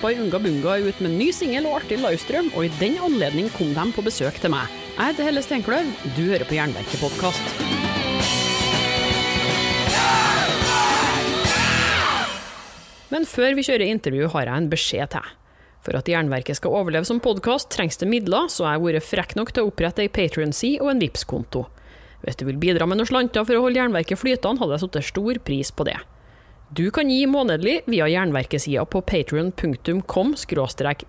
By Unga Bunga ute med ny singel og artig livestream, og i den anledning kom de på besøk til meg. Jeg heter Helle Steinkløv, du hører på Jernverket-podkast. Men før vi kjører intervju, har jeg en beskjed til. For at Jernverket skal overleve som podkast, trengs det midler, så jeg har vært frekk nok til å opprette ei Patrion-side og en Vipps-konto. Hvis du vil bidra med noen slanter for å holde Jernverket flytende, hadde jeg satt stor pris på det. Du kan gi månedlig via Jernverket-sida på patrion.com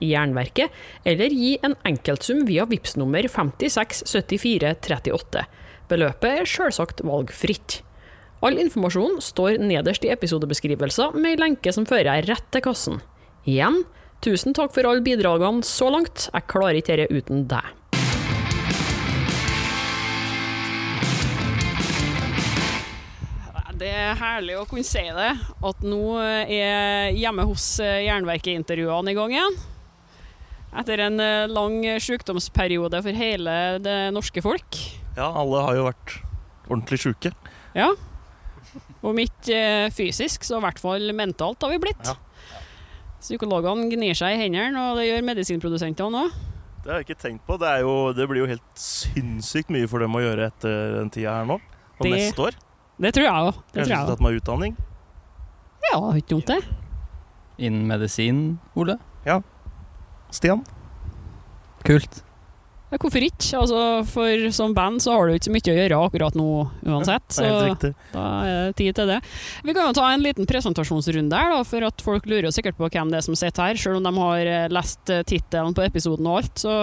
jernverket, eller gi en enkeltsum via VIPS nummer 567438. Beløpet er sjølsagt valgfritt. All informasjon står nederst i episodebeskrivelser med ei lenke som fører rett til kassen. Igjen, tusen takk for alle bidragene så langt, jeg klarer ikke dette uten deg. Det er herlig å kunne si det, at nå er hjemme hos Jernverket-intervjuene i gang igjen. Etter en eh, lang sykdomsperiode for hele det norske folk. Ja, alle har jo vært ordentlig sjuke. Ja. Om ikke eh, fysisk, så i hvert fall mentalt har vi blitt. Ja. Psykologene gnir seg i hendene, og det gjør medisinprodusentene òg. Det har jeg ikke tenkt på. Det, er jo, det blir jo helt sinnssykt mye for dem å gjøre etter den tida her nå. Og Det- neste år. Det tror jeg òg. Det Kanskje tatt meg utdanning. Ja, det er ikke dumt, det. Innen medisin, Ole? Ja. Stian? Kult. Ja, hvorfor ikke? Altså, for som band så har du ikke så mye å gjøre akkurat nå uansett. Så da er det tid til det. Vi kan jo ta en liten presentasjonsrunde her, da, for at folk lurer jo sikkert på hvem det er som sitter her. Selv om de har eh, lest eh, tittelen på episoden og alt, så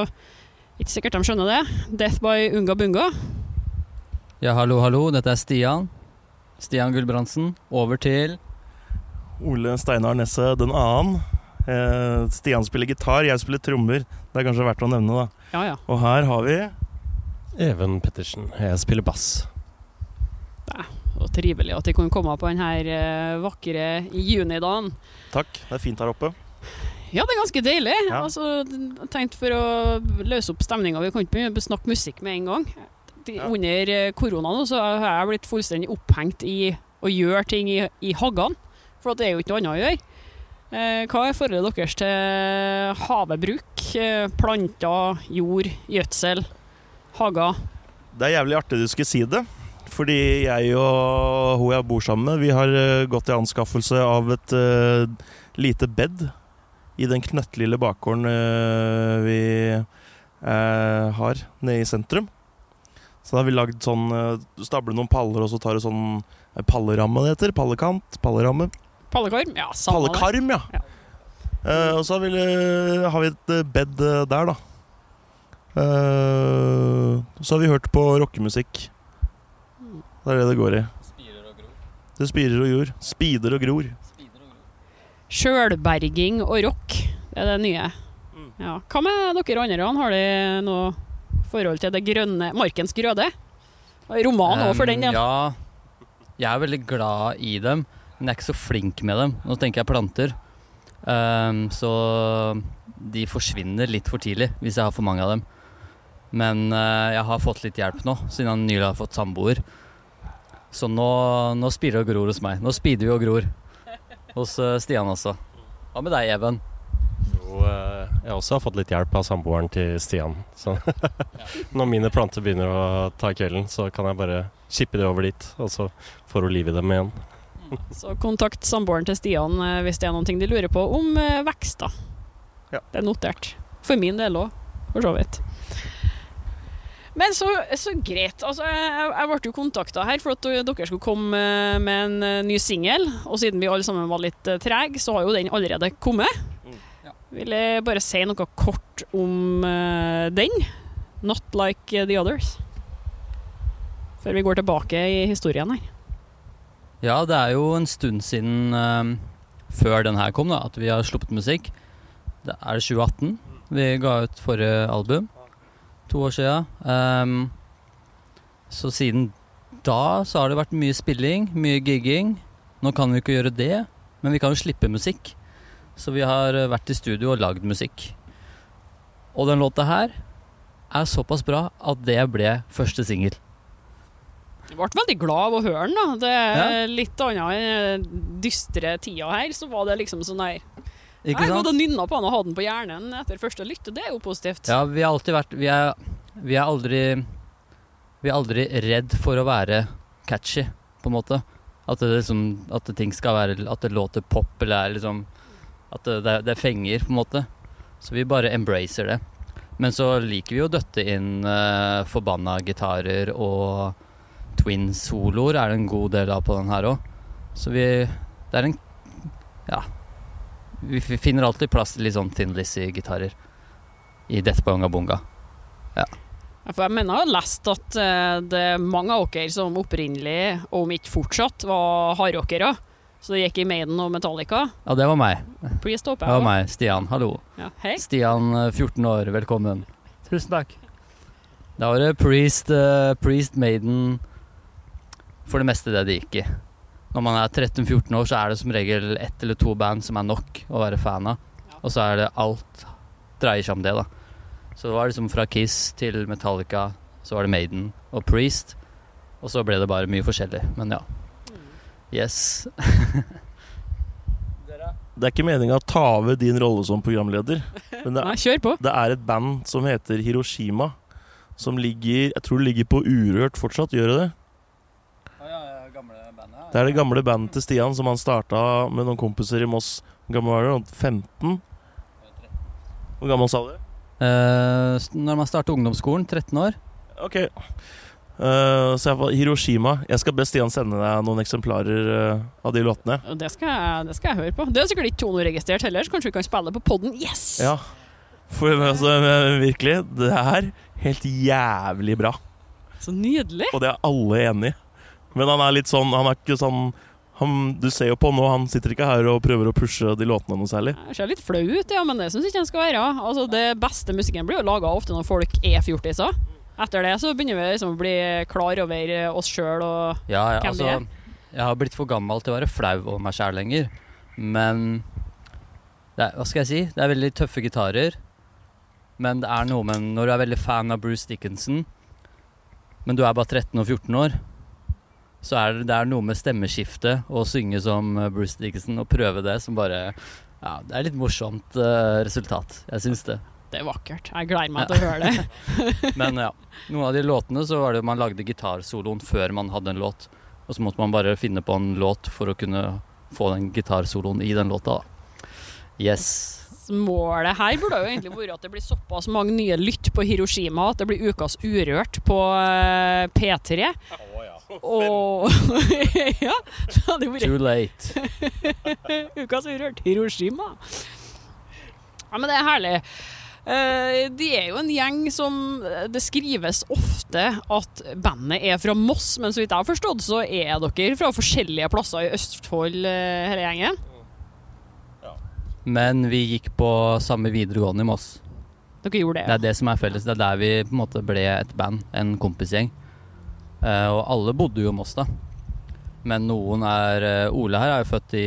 ikke sikkert de skjønner det. Death by Unga Bunga. Ja, hallo, hallo. Dette er Stian. Stian Gulbrandsen. Over til Ole Steinar Nesse den annen. Eh, Stian spiller gitar, jeg spiller trommer. Det er kanskje verdt å nevne, da. Ja, ja. Og her har vi Even Pettersen. Jeg spiller bass. Det Og trivelig at de kunne komme på denne eh, vakre junidagen. Takk, det er fint her oppe. Ja, det er ganske deilig. Ja. Altså, tenkt for å løse opp stemninga Vi kan ikke begynne å snakke musikk med en gang. Ja. Under eh, korona nå, så har jeg blitt fullstendig opphengt i å gjøre ting i, i haggene. For det er jo ikke noe annet å gjøre. Eh, hva er forholdet deres til havebruk? Eh, planter, jord, gjødsel, hager? Det er jævlig artig du skulle si det. Fordi jeg og hun jeg bor sammen med, vi har gått i anskaffelse av et uh, lite bed i den knøttlille bakgården uh, vi uh, har nede i sentrum. Så da har vi lagd sånn uh, Stabler noen paller, og så tar du sånn eh, palleramme det heter. Pallekant. Palleramme. Pallekarm? Ja, samme. Pallekarm, ja. Ja. Uh, og så har vi, eh, har vi et eh, bed eh, der, da. Uh, så har vi hørt på rockemusikk. Det er det det går i. Det spirer og gror. Spider og gror. Sjølberging og rock, det er det nye. Mm. Ja. Hva med dere andre? Har de noe forhold til det grønne Markens grøde? Roman òg, for den del. Um, Ja, jeg er veldig glad i dem, men jeg er ikke så flink med dem. Nå tenker jeg planter. Um, så de forsvinner litt for tidlig hvis jeg har for mange av dem. Men uh, jeg har fått litt hjelp nå, siden han nylig har fått samboer. Så nå, nå spirer og gror hos meg. Nå speeder vi og gror. Hos uh, Stian også. Hva med deg, Even? Jo, eh, jeg også har fått litt hjelp av samboeren til Stian. Så når mine planter begynner å ta kvelden, så kan jeg bare kippe det over dit, og så får hun liv i dem igjen. Så kontakt samboeren til Stian eh, hvis det er noen ting de lurer på om vekst vekster. Ja. Det er notert. For min del òg, for så vidt. Men så, så greit. Altså, jeg, jeg ble jo kontakta her for at dere skulle komme eh, med en eh, ny singel. Og siden vi alle sammen var litt trege, så har jo den allerede kommet. Vil jeg bare si noe kort om uh, den? Not like the others. Før vi går tilbake i historien her. Ja, det er jo en stund siden uh, før den her kom, da, at vi har sluppet musikk. Det er det 2018 vi ga ut forrige album. To år siden. Um, så siden da så har det vært mye spilling, mye gigging. Nå kan vi ikke gjøre det, men vi kan jo slippe musikk. Så vi har eh, vært i studio og lagd musikk. Og den låta her er såpass bra at det ble første singel. Jeg ble veldig glad av å høre den. da. Det er Ja. litt annet enn den dystre tida her. Så var det liksom sånn her Ikke Jeg hadde nynna på den og hatt den på hjernen etter første lytt, og det er jo positivt. Ja, vi har alltid vært Vi er, vi er aldri Vi er aldri redd for å være catchy, på en måte. At det liksom At ting skal være At det låter pop, eller er liksom At det, det, fenger, på en måte. Så vi bare embracer det. Men så liker vi å døtte inn uh, forbanna gitarer og twin-soloer er det en god del av på den her òg. Så vi Det er en Ja. Vi, finner alltid plass til litt sånn Thin Lizzie-gitarer i Death by Unga Bunga. Ja, For jeg mener jeg har lest at eh, det er mange av dere som opprinnelig, om ikke fortsatt, var hardrockere. Så det gikk i Maiden og Metallica. Ja, det var meg. Priest håper Det var meg. Stian. Hallo. Ja, hei. Stian, eh, 14 år, velkommen. Tusen takk. Da var det Priest, uh, Priest Maiden For det meste det det gikk i. Når man er 13-14 år, så er det som regel ett eller to band som er nok å være fan av. Og så er det alt dreier seg om det, da. Så det var liksom fra Kiss til Metallica, så var det Maiden og Priest. Og så ble det bare mye forskjellig. Men ja. Yes. Det er ikke meninga å ta over din rolle som programleder, men det, Nei, kjør på. det er et band som heter Hiroshima. Som ligger Jeg tror det ligger på Urørt fortsatt, gjør det det? Det er det gamle bandet til Stian som han starta med noen kompiser i Moss. Hvor gammel var du? 15? Hvor gammel sa du? Eh, når man starter ungdomsskolen, 13 år Ok. Eh, så jeg var Hiroshima. Jeg skal be Stian sende deg noen eksemplarer uh, av de låtene. Det skal, jeg, det skal jeg høre på. Det er sikkert ikke tonoregistrert heller, så kanskje vi kan spille på podden. Yes! Ja. For altså, virkelig, det er helt jævlig bra. Så nydelig. Og det er alle enig i. Men han er litt sånn Han er ikke sånn han, Du ser jo på nå, han sitter ikke her og prøver å pushe de låtene noe særlig. Jeg ser litt flau ut, ja, men det syns ikke han skal være. Altså, det beste musikken blir jo laga ofte når folk er fjortiser. Etter det så begynner vi liksom å bli klar over oss sjøl og Ja, ja, Hvem altså det Jeg har blitt for gammel til å være flau over meg sjæl lenger. Men er, Hva skal jeg si? Det er veldig tøffe gitarer. Men det er noe med Når du er veldig fan av Bruce Dickinson, men du er bare 13 og 14 år, så er det, det er noe med stemmeskiftet og å synge som eh, Bruce Dickinson og prøve det som bare Ja, det er litt morsomt uh, resultat. Jeg syns det. Det er vakkert. Jeg gleder meg til å høre det. Men ja, noen av de låtene så var det man lagde gitarsoloen før man hadde en låt. Og så måtte man bare finne på en låt for å kunne få den gitarsoloen i den låta. da. Yes. Målet her burde jo egentlig vært at det blir såpass mange nye lytt på Hiroshima at det blir Ukas Urørt på eh, P3. Og Ja, det hadde vært Too late. Ukas Urørt Hiroshima. Ja, men det er herlig. Eh, de er jo en gjeng som eh, Det skrives ofte at bandet er fra Moss, men så vidt jeg har forstått, så er dere fra forskjellige plasser i Østfold, eh, hele gjengen. Men vi gikk på samme videregående i Moss. Dere gjorde Det det. er det som er felles. Det er der vi på en måte ble et band. En kompisgjeng. Eh, og alle bodde jo i Moss, da. Men noen er Ole her er jo født i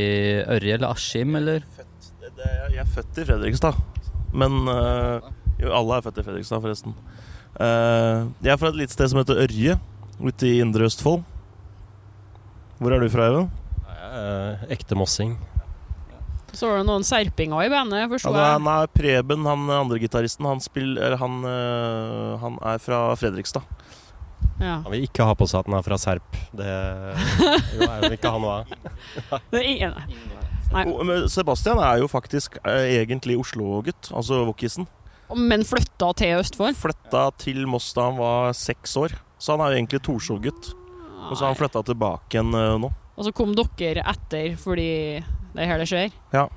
Ørje eller Askim, eller? Det, det, jeg er født i Fredrikstad. Men eh, jo, alle er født i Fredrikstad, forresten. Eh, jeg er fra et lite sted som heter Ørje, ute i Indre Østfold. Hvor er du fra, Even? Eh, ekte mossing. Så var det noen serpinger i bandet, forsto ja, jeg. han er Preben, han andre gitaristen. Han, spiller, han, han er fra Fredrikstad. Ja. Han vil ikke ha på seg at han er fra Serp. Det jo, er jo ikke han av. Det er ingen Nei. Men Sebastian er jo faktisk eh, egentlig Oslo-gutt, altså Wokkisen. Men flytta til Østfold? Flytta til Moss da han var seks år. Så han er jo egentlig Torshov-gutt. Og så har han flytta tilbake igjen eh, nå. Og så kom dere etter fordi det er her det skjer? Ja.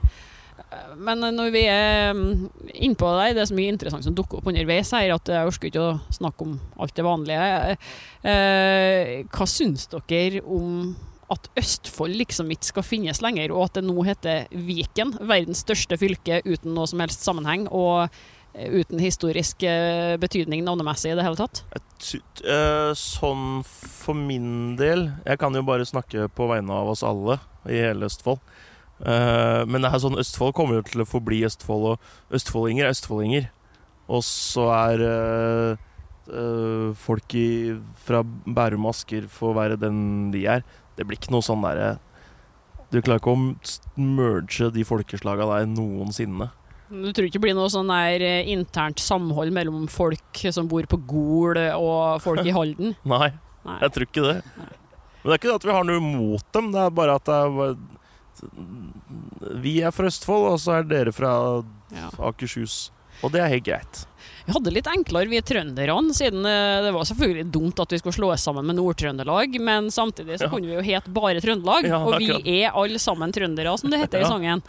Men når vi er mm, innpå deg, det er så mye interessant som dukker opp underveis her, at jeg orker ikke å snakke om alt det vanlige. Eh, hva syns dere om at Østfold liksom ikke skal finnes lenger, og at det nå heter Viken, verdens største fylke uten noe som helst sammenheng, og eh, uten historisk eh, betydning navnemessig i det hele tatt? Eh, sånn for min del Jeg kan jo bare snakke på vegne av oss alle i hele Østfold. Men det er sånn Østfold kommer jo til å forbli Østfold, og østfoldinger er østfoldinger. Og så er folk i, fra Bærum og Asker får være den de er. Det blir ikke noe sånn derre Du klarer ikke å merge de folkeslaga der noensinne. Du tror ikke det blir noe sånn der eh, internt samhold mellom folk som bor på Gol og folk i Halden? Nei, Nei. jeg tror ikke det. Men det er ikke det at vi har noe mot dem, det er bare at det er Vi er fra Østfold, og så er dere fra Ja. Akershus. Og det er helt greit. Vi hadde litt enklere, vi trønderne, siden eh, det var selvfølgelig dumt at vi skulle slå oss sammen med Nord-Trøndelag, men samtidig så Ja. kunne vi jo hete bare Trøndelag, Ja, og vi er alle sammen trøndere, som det heter i sangen.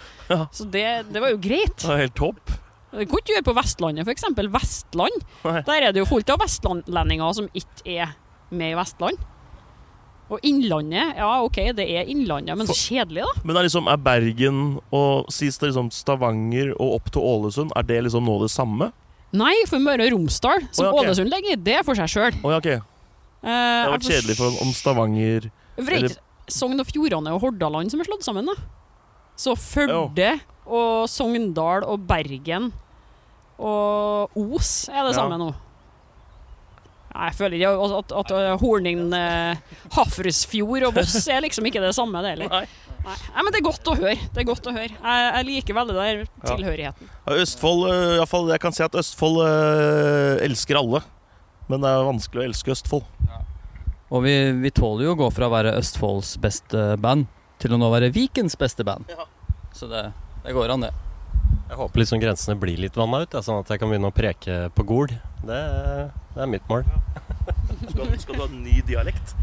Så det, det var jo greit. Det var helt topp. Det kunne du gjøre på Vestlandet, f.eks. Vestland. Nei. Der er det jo fullt av vestlendinger som ikke er med i Vestland. Og Innlandet, ja OK, det er Innlandet, men så kjedelig, da. Men er liksom, er Bergen og sist liksom Stavanger og opp til Ålesund, er det liksom nå det samme? Nei, for Møre og Romsdal, som Å, ja, ok. Ålesund ligger i, det er for seg sjøl. Å ja, ok. Det har vært kjedelig for om Stavanger Vreit, Sogn og Fjordane og Hordaland som er slått sammen, da. Så Førde og Sogndal og Bergen og Os er det samme nå. Jeg føler ikke at, at, at Horning, eh, Hafrsfjord og Voss er liksom ikke det samme, det heller. Nei. Nei. Men det er godt å høre. Det er godt å høre. Jeg, jeg liker veldig den tilhørigheten. Ja, Østfold, iallfall i hvert fall, Jeg kan si at Østfold øh, elsker alle. Men det er vanskelig å elske Østfold. Og vi, vi tåler jo å gå fra å være Østfolds beste band til å nå være Vikens beste band. Ja. Så det, det går an, det. Jeg håper liksom grensene blir litt vanna ut, ja, sånn at jeg kan begynne å preke på Gol. Det, det er mitt mål. Skal, skal du ha en ny dialekt?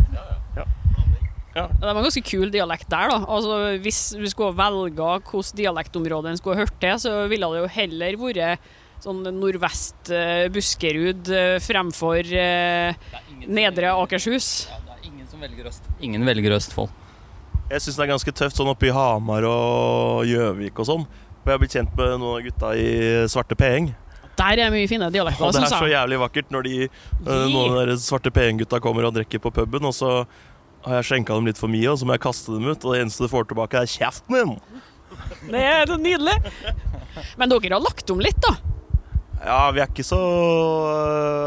Det var en ganske kul dialekt der, da. Altså, hvis du skulle velge hvilket dialektområde en skulle hørt til, så ville det jo heller vært sånn nordvest eh, Buskerud eh, fremfor eh, Nedre Akershus. det er ingen som velger Øst. Ingen velger Østfold. Jeg syns det er ganske tøft sånn oppe i Hamar og Gjøvik og sånn. For jeg har blitt kjent med noen av gutta i Svarte P-gjeng. Der er mye fine dialekter, Og det er så jævlig vakkert når de, noen av de Svarte P-gjeng-gutta kommer og drikker på puben, og så har jeg skjenka dem litt for mye, og så må jeg kaste dem ut. Og det eneste du får tilbake, er kjeften din! Det er så nydelig. Men dere har lagt om litt, da. Ja, vi er ikke så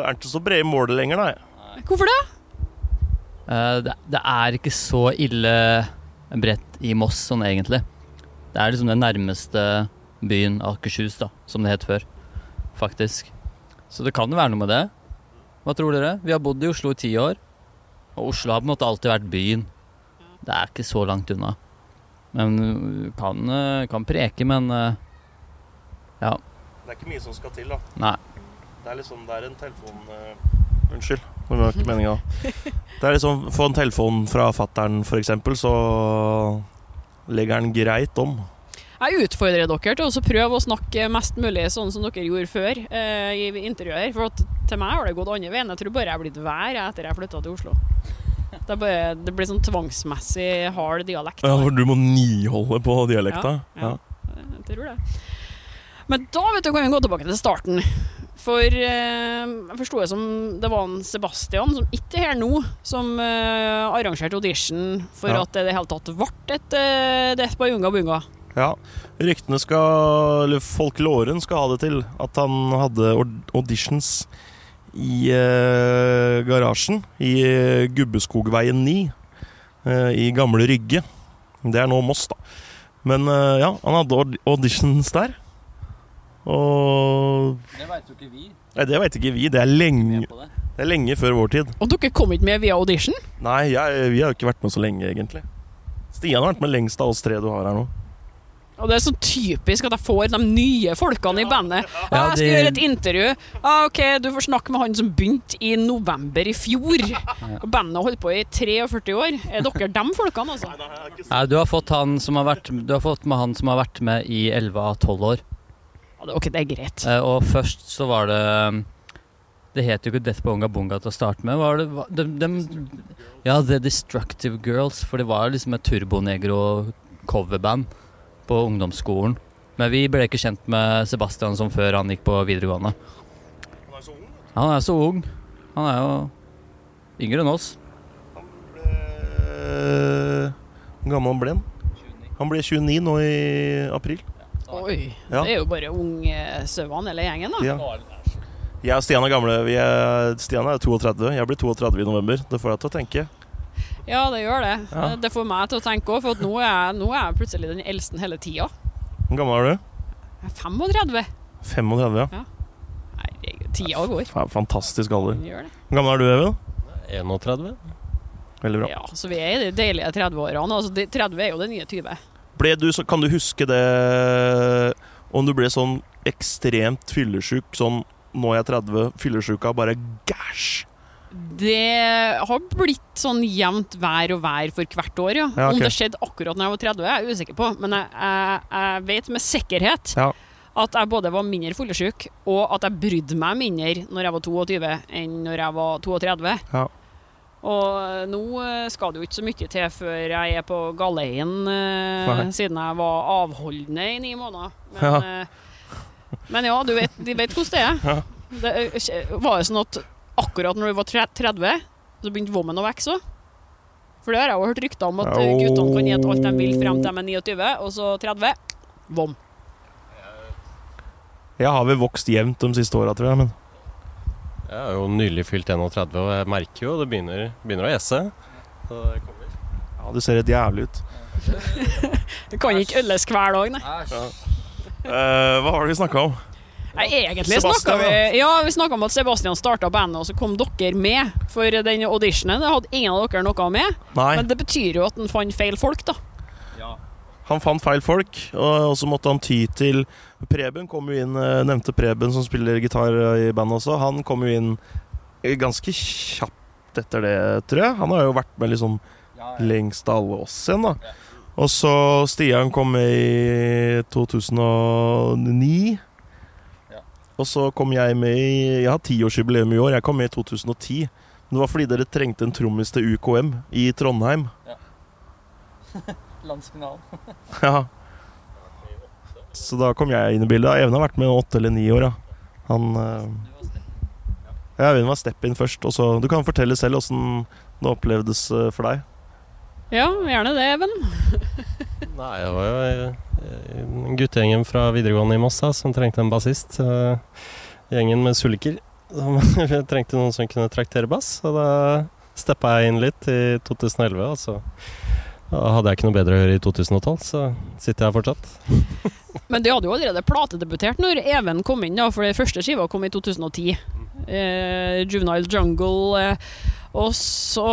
Er ikke så brede i målet lenger, nei. Hvorfor det? Eh, det, det er ikke så ille bredt i Moss sånn egentlig. Det er liksom den nærmeste byen Akershus, da, som det het før. Faktisk. Så det kan jo være noe med det. Hva tror dere? Vi har bodd i Oslo i ti år. Og Oslo har på en måte alltid vært byen. Det er ikke så langt unna. Men du kan, uh, kan preke, men uh, ja. Det er ikke mye som skal til, da. Nei. Det er liksom Det er en telefon uh, Unnskyld, det var ikke meninga. Det er liksom Få en telefon fra fattern, f.eks., så legger han greit om. Jeg utfordrer dere til å prøve å snakke mest mulig sånn som dere gjorde før eh, i intervjuer. For at til meg har det gått andre veien. Jeg tror bare jeg er blitt vær etter jeg flytta til Oslo. Det, bare, det blir sånn tvangsmessig hard dialekt. Ja, for du må niholde på dialekta. Ja, Jeg tror det. Men da vet du, kan vi gå tilbake til starten. For eh, jeg forsto det som det var en Sebastian, som ikke er her nå, som eh, arrangerte audition for Ja. at det i det hele tatt ble et eh, Death by Unga Bunga. Ja. Ryktene skal Eller folkloren skal ha det til at han hadde auditions i eh, garasjen i eh, Gubbeskogveien 9 eh, i gamle Rygge. Det er nå Moss, da. Men eh, ja, han hadde auditions der. Og Det veit jo ikke vi. Nei, det veit ikke vi. Det er, lenge, det er lenge før vår tid. Og dere kom ikke med via audition? Nei, jeg, vi har jo ikke vært med så lenge, egentlig. Stian har vært med lengst av oss tre du har her nå. Og det er så typisk at jeg får de nye folkene i bandet. Ja, jeg skal gjøre et intervju. Ah, ok, du får snakke med han som begynte i november i fjor. Og bandet har holdt på i 43 år. Er dere de folkene, altså? Nei, du har fått han som har vært Du har fått med han som har vært med i 11 av 12 år. Ok, det er greit. Eh, og først så var det um, Det het jo ikke Death Bonga Bunga til å starte med. Var det, de, de, ja, The Destructive Girls, for det var liksom et turbonegro-coverband på ungdomsskolen. Men vi ble ikke kjent med Sebastian som før han gikk på videregående. Han er så ung. Han er jo yngre enn oss. Han Hvor gammel ble han? Han ble 29 nå i april. Oi, Ja. det er jo bare ungsauene hele gjengen, da. Ja. Jeg og Stian er gamle. Vi er, Stian er 32. Jeg blir 32 i november. Det får deg til å tenke. Ja, det gjør det. Ja. Det får meg til å tenke òg, for at nå er, jeg, nå er jeg plutselig den eldste hele tida. Hvor gammel er du? Jeg er 35. 35, ja. Nei, tida går. Fa- Fantastisk alder. Hvor gammel er du, Even? 31. Veldig bra. Ja, så vi er i de deilige 30-årene. Altså, 30 er jo det nye 20. Ble du, så, kan du huske det Om du ble sånn ekstremt fyllesyk, sånn nå er jeg 30, fyllesyka bare gæsj? Det har blitt sånn jevnt vær og vær for hvert år, ja. Ja, okay. Om det skjedde akkurat når jeg var 30, jeg er jeg usikker på, men jeg, jeg, jeg vet med sikkerhet Ja. at jeg både var mindre fyllesyk, og at jeg brydde meg mindre når jeg var 22 enn når jeg var 32. Ja. Og nå eh, skal det jo ikke så mye til før jeg er på galeien, eh, siden jeg var avholdende i ni måneder. Men Ja. ja, men ja du vet, de vet hvordan det er. Ja. Det eh, var jo sånn at akkurat når du var 30, så begynte vommen å vokse òg. For det har jeg jo hørt rykter om, at eh, guttene kan gjete alt de vil frem til de er 29, og så 30 vom. Jeg har vel vokst jevnt de siste åra, tror jeg. Men Jeg har jo nylig fylt 31, og jeg merker jo det begynner, begynner å esse. Så det kommer. ja, du ser helt jævlig ut. du kan ikke ølles hver dag, nei. Eh, hva var det vi snakka om? Nei, egentlig snakka vi Ja, vi snakka om at Sebastian starta bandet, og så kom dere med for den auditionen. Det hadde ingen av dere noe med, Nei, men det betyr jo at han fant feil folk, da. han fant feil folk, og så måtte han ty til Preben kom jo inn, eh, nevnte Preben som spiller gitar i bandet også. Han kom jo inn ganske kjapt etter det, tror jeg. Han har jo vært med liksom lengst av alle oss igjen, da. Og så Stian kom med i 2009. Ja. Og så kom jeg med i Jeg har tiårsjubileum i år. Jeg kom med i 2010. Men det var fordi dere trengte en trommis til UKM i Trondheim. Landsfinalen. Ja. Så da kom jeg inn i bildet. Even har vært med i åtte eller ni år. Ja. Han eh, Ja, Even var step-in først. Og så, du kan fortelle selv åssen det opplevdes eh, for deg. Ja, gjerne det, Even. Nei, det var jo eh, guttegjengen fra videregående i Moss som trengte en bassist. Eh, Gjengen med sulker. Vi trengte noen som kunne traktere bass. Og da steppa jeg inn litt i 2011. Og så hadde jeg ikke noe bedre å gjøre i 2012, så sitter jeg fortsatt. Men de hadde jo allerede platedebutert når Even kom inn, da, for det første skiva kom i 2010. Eh, Juvenile Jungle. Eh, så,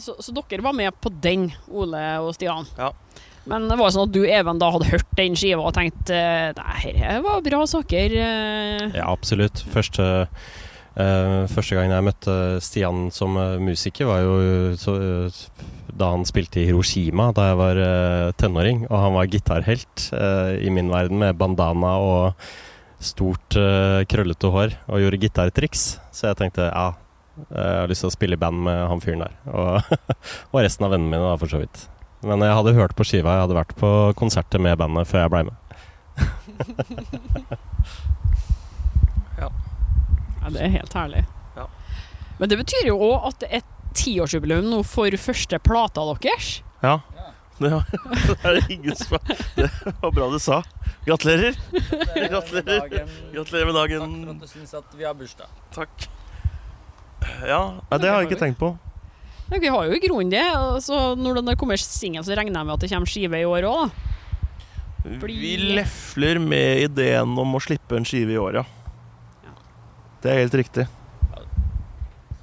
så, så dere var med på den, Ole og Stian. Ja. Men det var sånn at du, Even, da hadde hørt den skiva og tenkt eh, Nei, dette var bra saker. eh. Ja, absolutt. Første, uh, første gang jeg møtte Stian som musiker, var jo så, da han spilte i Hiroshima da jeg var uh, tenåring. Og han var gitarhelt i min verden med bandana og stort, krøllete hår og gjorde gitartriks. Så jeg tenkte ja, jeg har lyst til å spille i band med han fyren der. Og, og resten av vennene mine, da, for så vidt. Men jeg hadde hørt på skiva, jeg hadde vært på konserter med bandet før jeg blei med. Ja, det er helt herlig. Ja. Men det betyr jo òg at det er tiårsjubileum nå for første plata deres. Ja. Det, var, er det ingen som Det var bra du sa. Gratulerer. Gratulerer. Gratulerer med dagen. Takk for at du syns at vi har bursdag. Takk. Ja, nei, det har jeg ikke tenkt på. Ja, vi har jo i grunnen det. Altså, når det kommer singel, så regner jeg med at det kommer skive i år òg, da. Fordi- Vi lefler med ideen om å slippe en skive i år, ja. Det er helt riktig.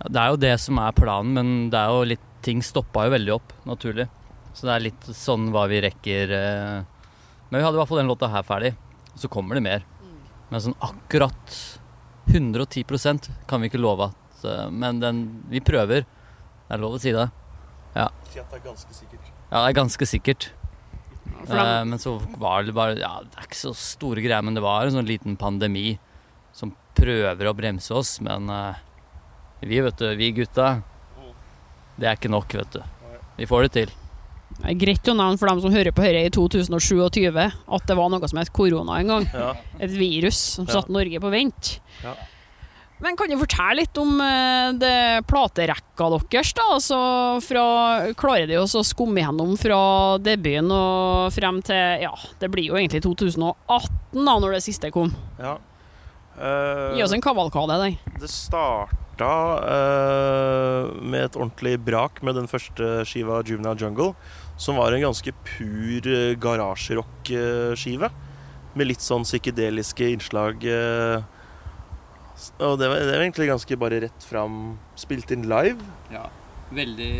Ja, det er jo det som er planen, men det er jo litt Ting stoppa jo veldig opp, naturlig. Så det er litt sånn hva vi rekker eh. Men vi hadde i hvert fall den låta her ferdig. Så kommer det mer. Men sånn akkurat 110% kan vi ikke love at eh, Men den Vi prøver. Det er lov å si det. Si at det er ganske sikkert. Ja, det er ganske sikkert. Eh, men så var det bare Ja, det er ikke så store greier, men det var en sånn liten pandemi som prøver å bremse oss. Men eh, vi, vet du, vi gutta, det er ikke nok, vet du. Vi får det til. Det er greit å nevne for dem som hører på dette i 2027, at det var noe som het korona en gang. Ja. Et virus som Ja. Norge på vent. Ja. Men kan du fortelle litt om eh, det platerekka deres, da? Altså fra Klarer de å skumme gjennom fra debuten og frem til Ja, det blir jo egentlig 2018, da, når det siste kom. Ja. Uh, Gi oss en kavalkade der. Det starta uh, med et ordentlig brak med den første skiva, 'Juvenile Jungle', som var en ganske pur uh, garasjerock-skive. Med litt sånn psykedeliske innslag. eh, s- og det var, det var egentlig ganske bare rett fram spilt inn live. Ja. Veldig,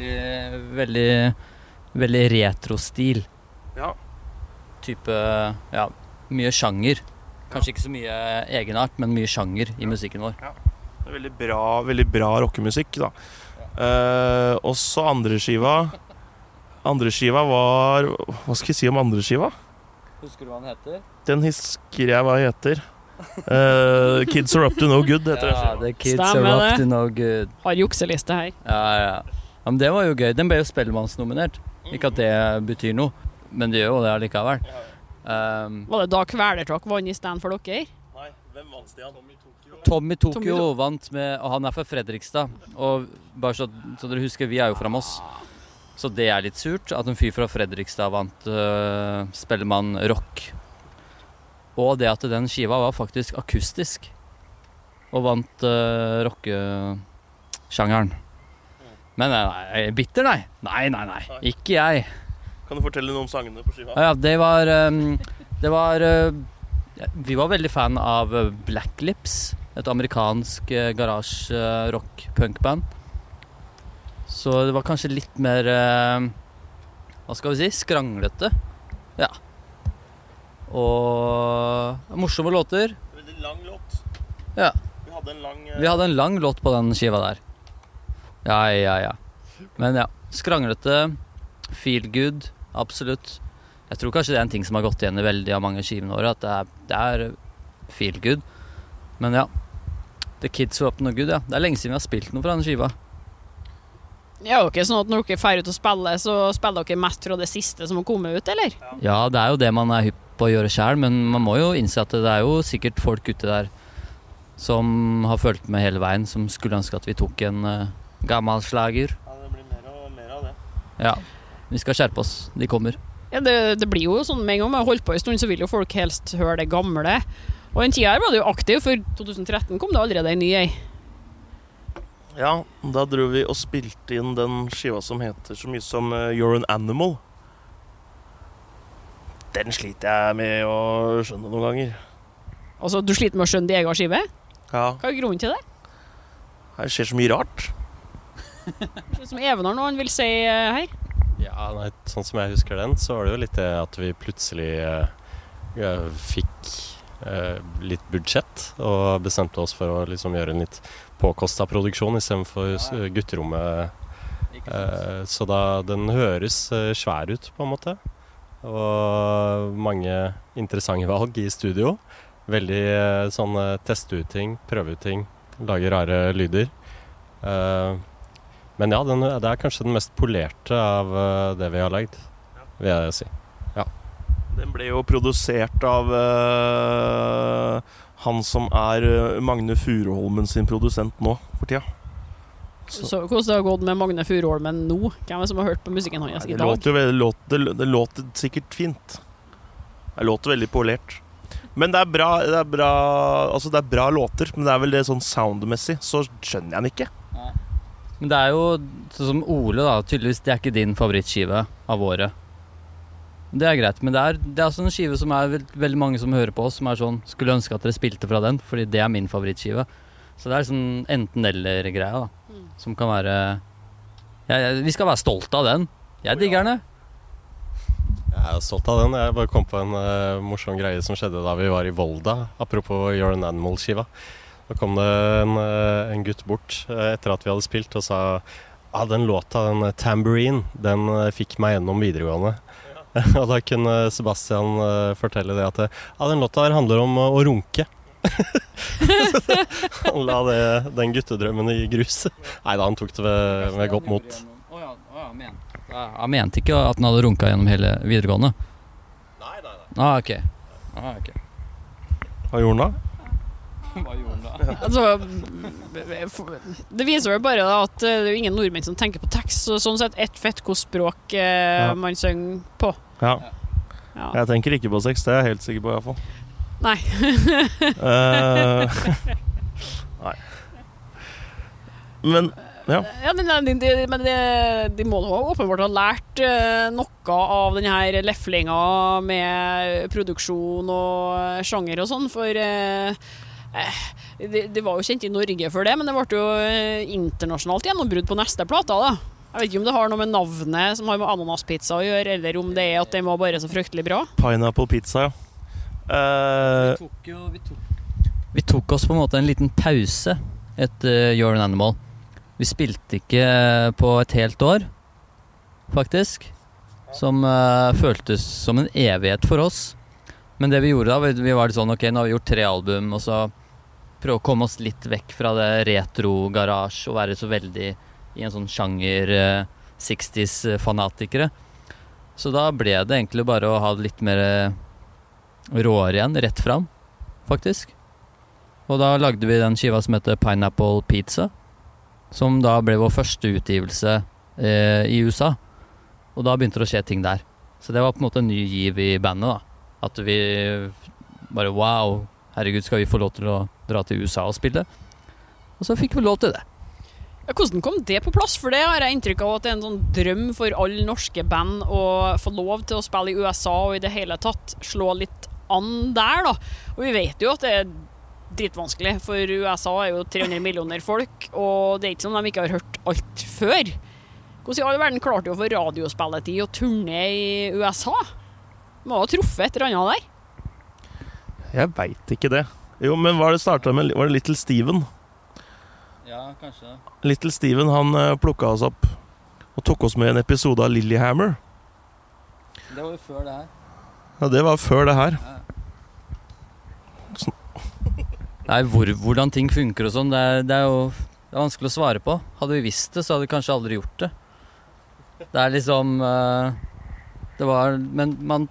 veldig, veldig retrostil. Ja. Type Ja, mye sjanger. Kanskje ikke så mye egenart, men mye sjanger i musikken vår. Det er Veldig bra, veldig bra rockemusikk, da. Eh, også andreskiva. Andreskiva var Hva skal jeg si om andreskiva? Husker du hva den heter? Den husker jeg hva heter. Eh, Kids Are Up To No Good heter Ja, det. The Kids Stemmer Are det. Up To No Good. Har jukseliste her. Ja, ja. ja men det var jo gøy. Den ble jo Spellemannsnominert. Ikke at det betyr noe, men det gjør jo det allikevel. Um, Var det da Kvelertak vant i stand for dere? Nei, hvem vant Stian? Tommy Tokyo Tommy To- vant med Og han er fra Fredrikstad. Og bare så, så dere husker, vi er jo fra Moss. Så det er litt surt at en fyr fra Fredrikstad vant uh, Spellemann rock. Og det at den skiva var faktisk akustisk. Og vant uh, rockesjangeren. Men nei, bitter, nei. Nei, nei, nei. Ikke jeg. Kan du fortelle noe om sangene på skiva? Ja, det var um, Det var uh, Vi var veldig fan av Blacklips Black Lips, et amerikansk uh, garasje-rock-punkband. Så det var kanskje litt mer uh, Hva skal vi si? Skranglete. Ja. Og morsomme låter. Veldig lang låt. Ja. Vi hadde en lang uh... Vi hadde en lang låt på den skiva der. Ja, ja, ja. Men ja. Skranglete. Feel good. Absolutt. Jeg tror kanskje det er en ting som har gått igjen i veldig av mange skivene våre, at det er, det er feel good. Men ja. The Kids Were Up No Good, ja. Det er lenge siden vi har spilt noe fra den skiva. Ja, det er jo ikke sånn at når dere drar ut og spiller, så spiller dere mest fra det siste som har kommet ut, eller? Ja, det er jo det man er hypp på å gjøre sjæl, men man må jo innse at det er jo sikkert folk ute der som har fulgt med hele veien, som skulle ønske at vi tok en uh, gammel slager. Ja, det blir mer og mer av det. Ja. Vi skal skjerpe oss. De kommer. Ja, det, det blir jo sånn med en gang man har holdt på en stund, så vil jo folk helst høre det gamle. Og den tida her var det jo aktiv, for 2013 kom det allerede en ny ei. Ja, da dro vi og spilte inn den skiva som heter så mye som eh, You're an Animal. Den sliter jeg med å skjønne noen ganger. Altså, du sliter med å skjønne din egen skive? Ja, Hva er grunnen til det? Det skjer så mye rart. Det er Som Even har noe han vil si eh, her. Ja, nei, sånn som jeg husker den, så var det jo litt det at vi plutselig eh, eh, fikk eh, litt budsjett og bestemte oss for å liksom gjøre en litt påkosta produksjon istedenfor ja. gutterommet. Eh, så da den høres eh, svær ut, på en måte. Og mange interessante valg i studio. Veldig eh, sånn eh, teste ut ting, prøve ut ting, lage rare lyder. Eh, men ja, den, det er kanskje den mest polerte av eh, det vi har lagd, vil jeg si. Den ble jo produsert av han som er Magne Furuholmen sin produsent nå for tida. Så- Så hvordan det har gått med Magne Furuholmen nå? Hvem er det som har hørt på musikken hans i Det dag? låter jo veldig låt, det, låter sikkert fint. Det låter veldig polert. Men det er bra, det er bra Altså det er bra låter, men det er vel det sånn soundmessig, så skjønner jeg den ikke. Men det er jo sånn som Ole, da. Tydeligvis det er ikke din favorittskive av året. Det er greit, men det er, det er sånn skive som er veld, veldig mange som hører på oss, som er sånn Skulle ønske at dere spilte fra den, fordi det er min favorittskive. Så det er sånn enten-eller-greia, da. Mm. Som kan være ja, ja, Vi skal være stolte av den. Jeg digger den, jeg. Jeg er stolt av den. Jeg bare kom på en uh, morsom greie som skjedde da vi var i Volda. Apropos You're an Animal-skiva. Da kom det en, uh, en gutt bort uh, etter at vi hadde spilt og sa ah, den låta, den Tambourine, den fikk meg gjennom videregående. og da kunne Sebastian fortelle det at ah, den låta her handler om å runke. han la det, den guttedrømmen i grus. Nei da, han tok det med, med godt mot. Å ja, å ja, men. Ja, Han mente ikke at han hadde runka gjennom hele videregående? Nei, nei, nei. Ah, ok. Ah, ok. Hva gjorde han da? Hva gjorde han da? Altså, det viser vel bare at eh, det er jo ingen nordmenn som tenker på tekst. Så sånn sett ett fett hvilket språk eh, Ja. man synger på. Ja. Ja. Jeg tenker ikke på sex, det er jeg helt sikker på iallfall. Nei. Eh, nei. Men ja. Ja, men, de, de, de, de må da åpenbart ha lært eh, noe av denne leflinga med produksjon og sjanger og sånn, for eh, det de, de var jo kjent i Norge for det, men det ble jo eh, internasjonalt gjennombrudd på neste plate. da. Jeg vet ikke om det har noe med navnet som har med ananaspizza å gjøre, eller om det er at den var bare så fryktelig bra. Pineapple pizza, ja. Eh, Vi tok jo vi tok, vi tok oss på en måte en liten pause etter You're an Animal. Vi spilte ikke på et helt år, faktisk. Som uh, føltes som en evighet for oss. Men det vi gjorde da, vi, vi var sånn ok, nå har vi gjort tre album, og så prøve å komme oss litt vekk fra det retro-garasje og være så veldig i en sånn sjanger uh, 60s-fanatikere. Så da ble det egentlig bare å ha litt mer eh, råere igjen, rett fram, faktisk. Og da lagde vi den skiva som heter Pineapple Pizza, som da ble vår første utgivelse eh, i USA. Og da begynte det å skje ting der. Så det var på en måte en ny giv i bandet, da. At vi bare wow, herregud, skal vi få lov til å dra til USA og spille? Og så fikk vi lov til det. Ja, hvordan kom det på plass? For det har jeg inntrykk av at det er en sånn drøm for alle norske band å få lov til å spille i USA og i det hele tatt slå litt an der, da. Og vi vet jo at det er dritvanskelig, for USA er jo 300 millioner folk, og det er ikke som de ikke har hørt alt før. Hvordan i all verden klarte de å få radiospilletid og turné i USA? Må ha truffet et eller annet der. jeg veit ikke det. Jo, men hva var det starta med? Var det Little Steven? Ja, kanskje. Little Steven han uh, plukka oss opp og tok oss med i en episode av Lillyhammer. Det var jo før det her. Ja, det var før det her. Nei, hvor, hvordan ting funker og sånn, det, det er jo det er vanskelig å svare på. Hadde vi visst det, så hadde vi kanskje aldri gjort det. Det er liksom eh, Det var Men man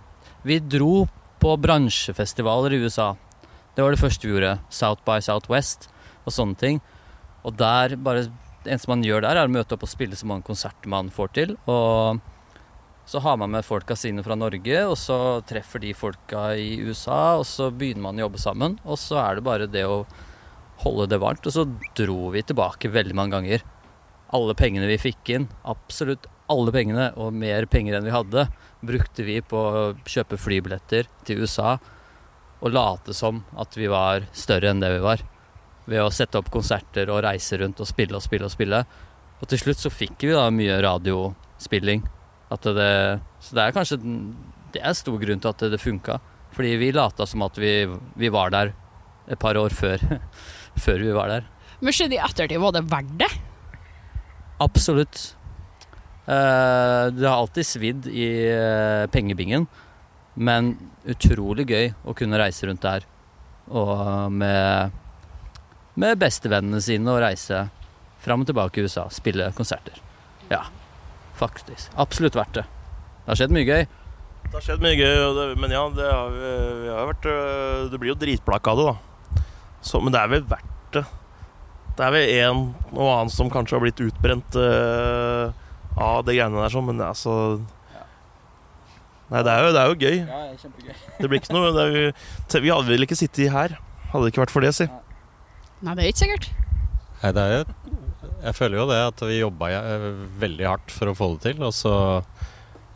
Vi dro på bransjefestivaler i USA. Det var det første vi gjorde. South by Southwest og sånne ting. Og der bare Det eneste man gjør der, er å møte opp og spille så mange konserter man får til. Og så har man med folka sine fra Norge, og så treffer de folka i USA, og så begynner man å jobbe sammen. Og så er det bare det å holde det varmt. Og så dro vi tilbake veldig mange ganger. Alle pengene vi fikk inn, absolutt alle pengene, og mer penger enn vi hadde, brukte vi på å kjøpe flybilletter til USA og late som at vi var større enn det vi var. Ved å sette opp konserter og reise rundt og spille og spille og spille. Og til slutt så fikk vi da mye radiospilling. At det, så det er kanskje Det er stor grunn til at det, det funka. Fordi vi lata som at vi, vi var der et par år før, før vi var der. Men skjedde i ettertid, var det verdt det? Absolutt. Uh, det har alltid svidd i uh, pengebingen, men utrolig gøy å kunne reise rundt der og med, med bestevennene sine og reise fram og tilbake i USA, spille konserter. Ja, faktisk. Absolutt verdt det. Det har skjedd mye gøy. Det har skjedd mye gøy, og det, men ja, det har, vi- vi har vært øh, Du blir jo dritblakk av det, da. Så, men det er vel verdt det. Det er vel en og annen som kanskje har blitt utbrent uh, av det greiene der, sånn, men altså Nei, det er jo, det er jo gøy. Ja, kjempegøy. Det blir ikke noe det er jo, Vi hadde vel ikke sittet her, hadde det ikke vært for det, si. Nei, det er ikke sikkert. Nei, det er jo Jeg føler jo det at vi jobba eh, veldig hardt for å få det til, og så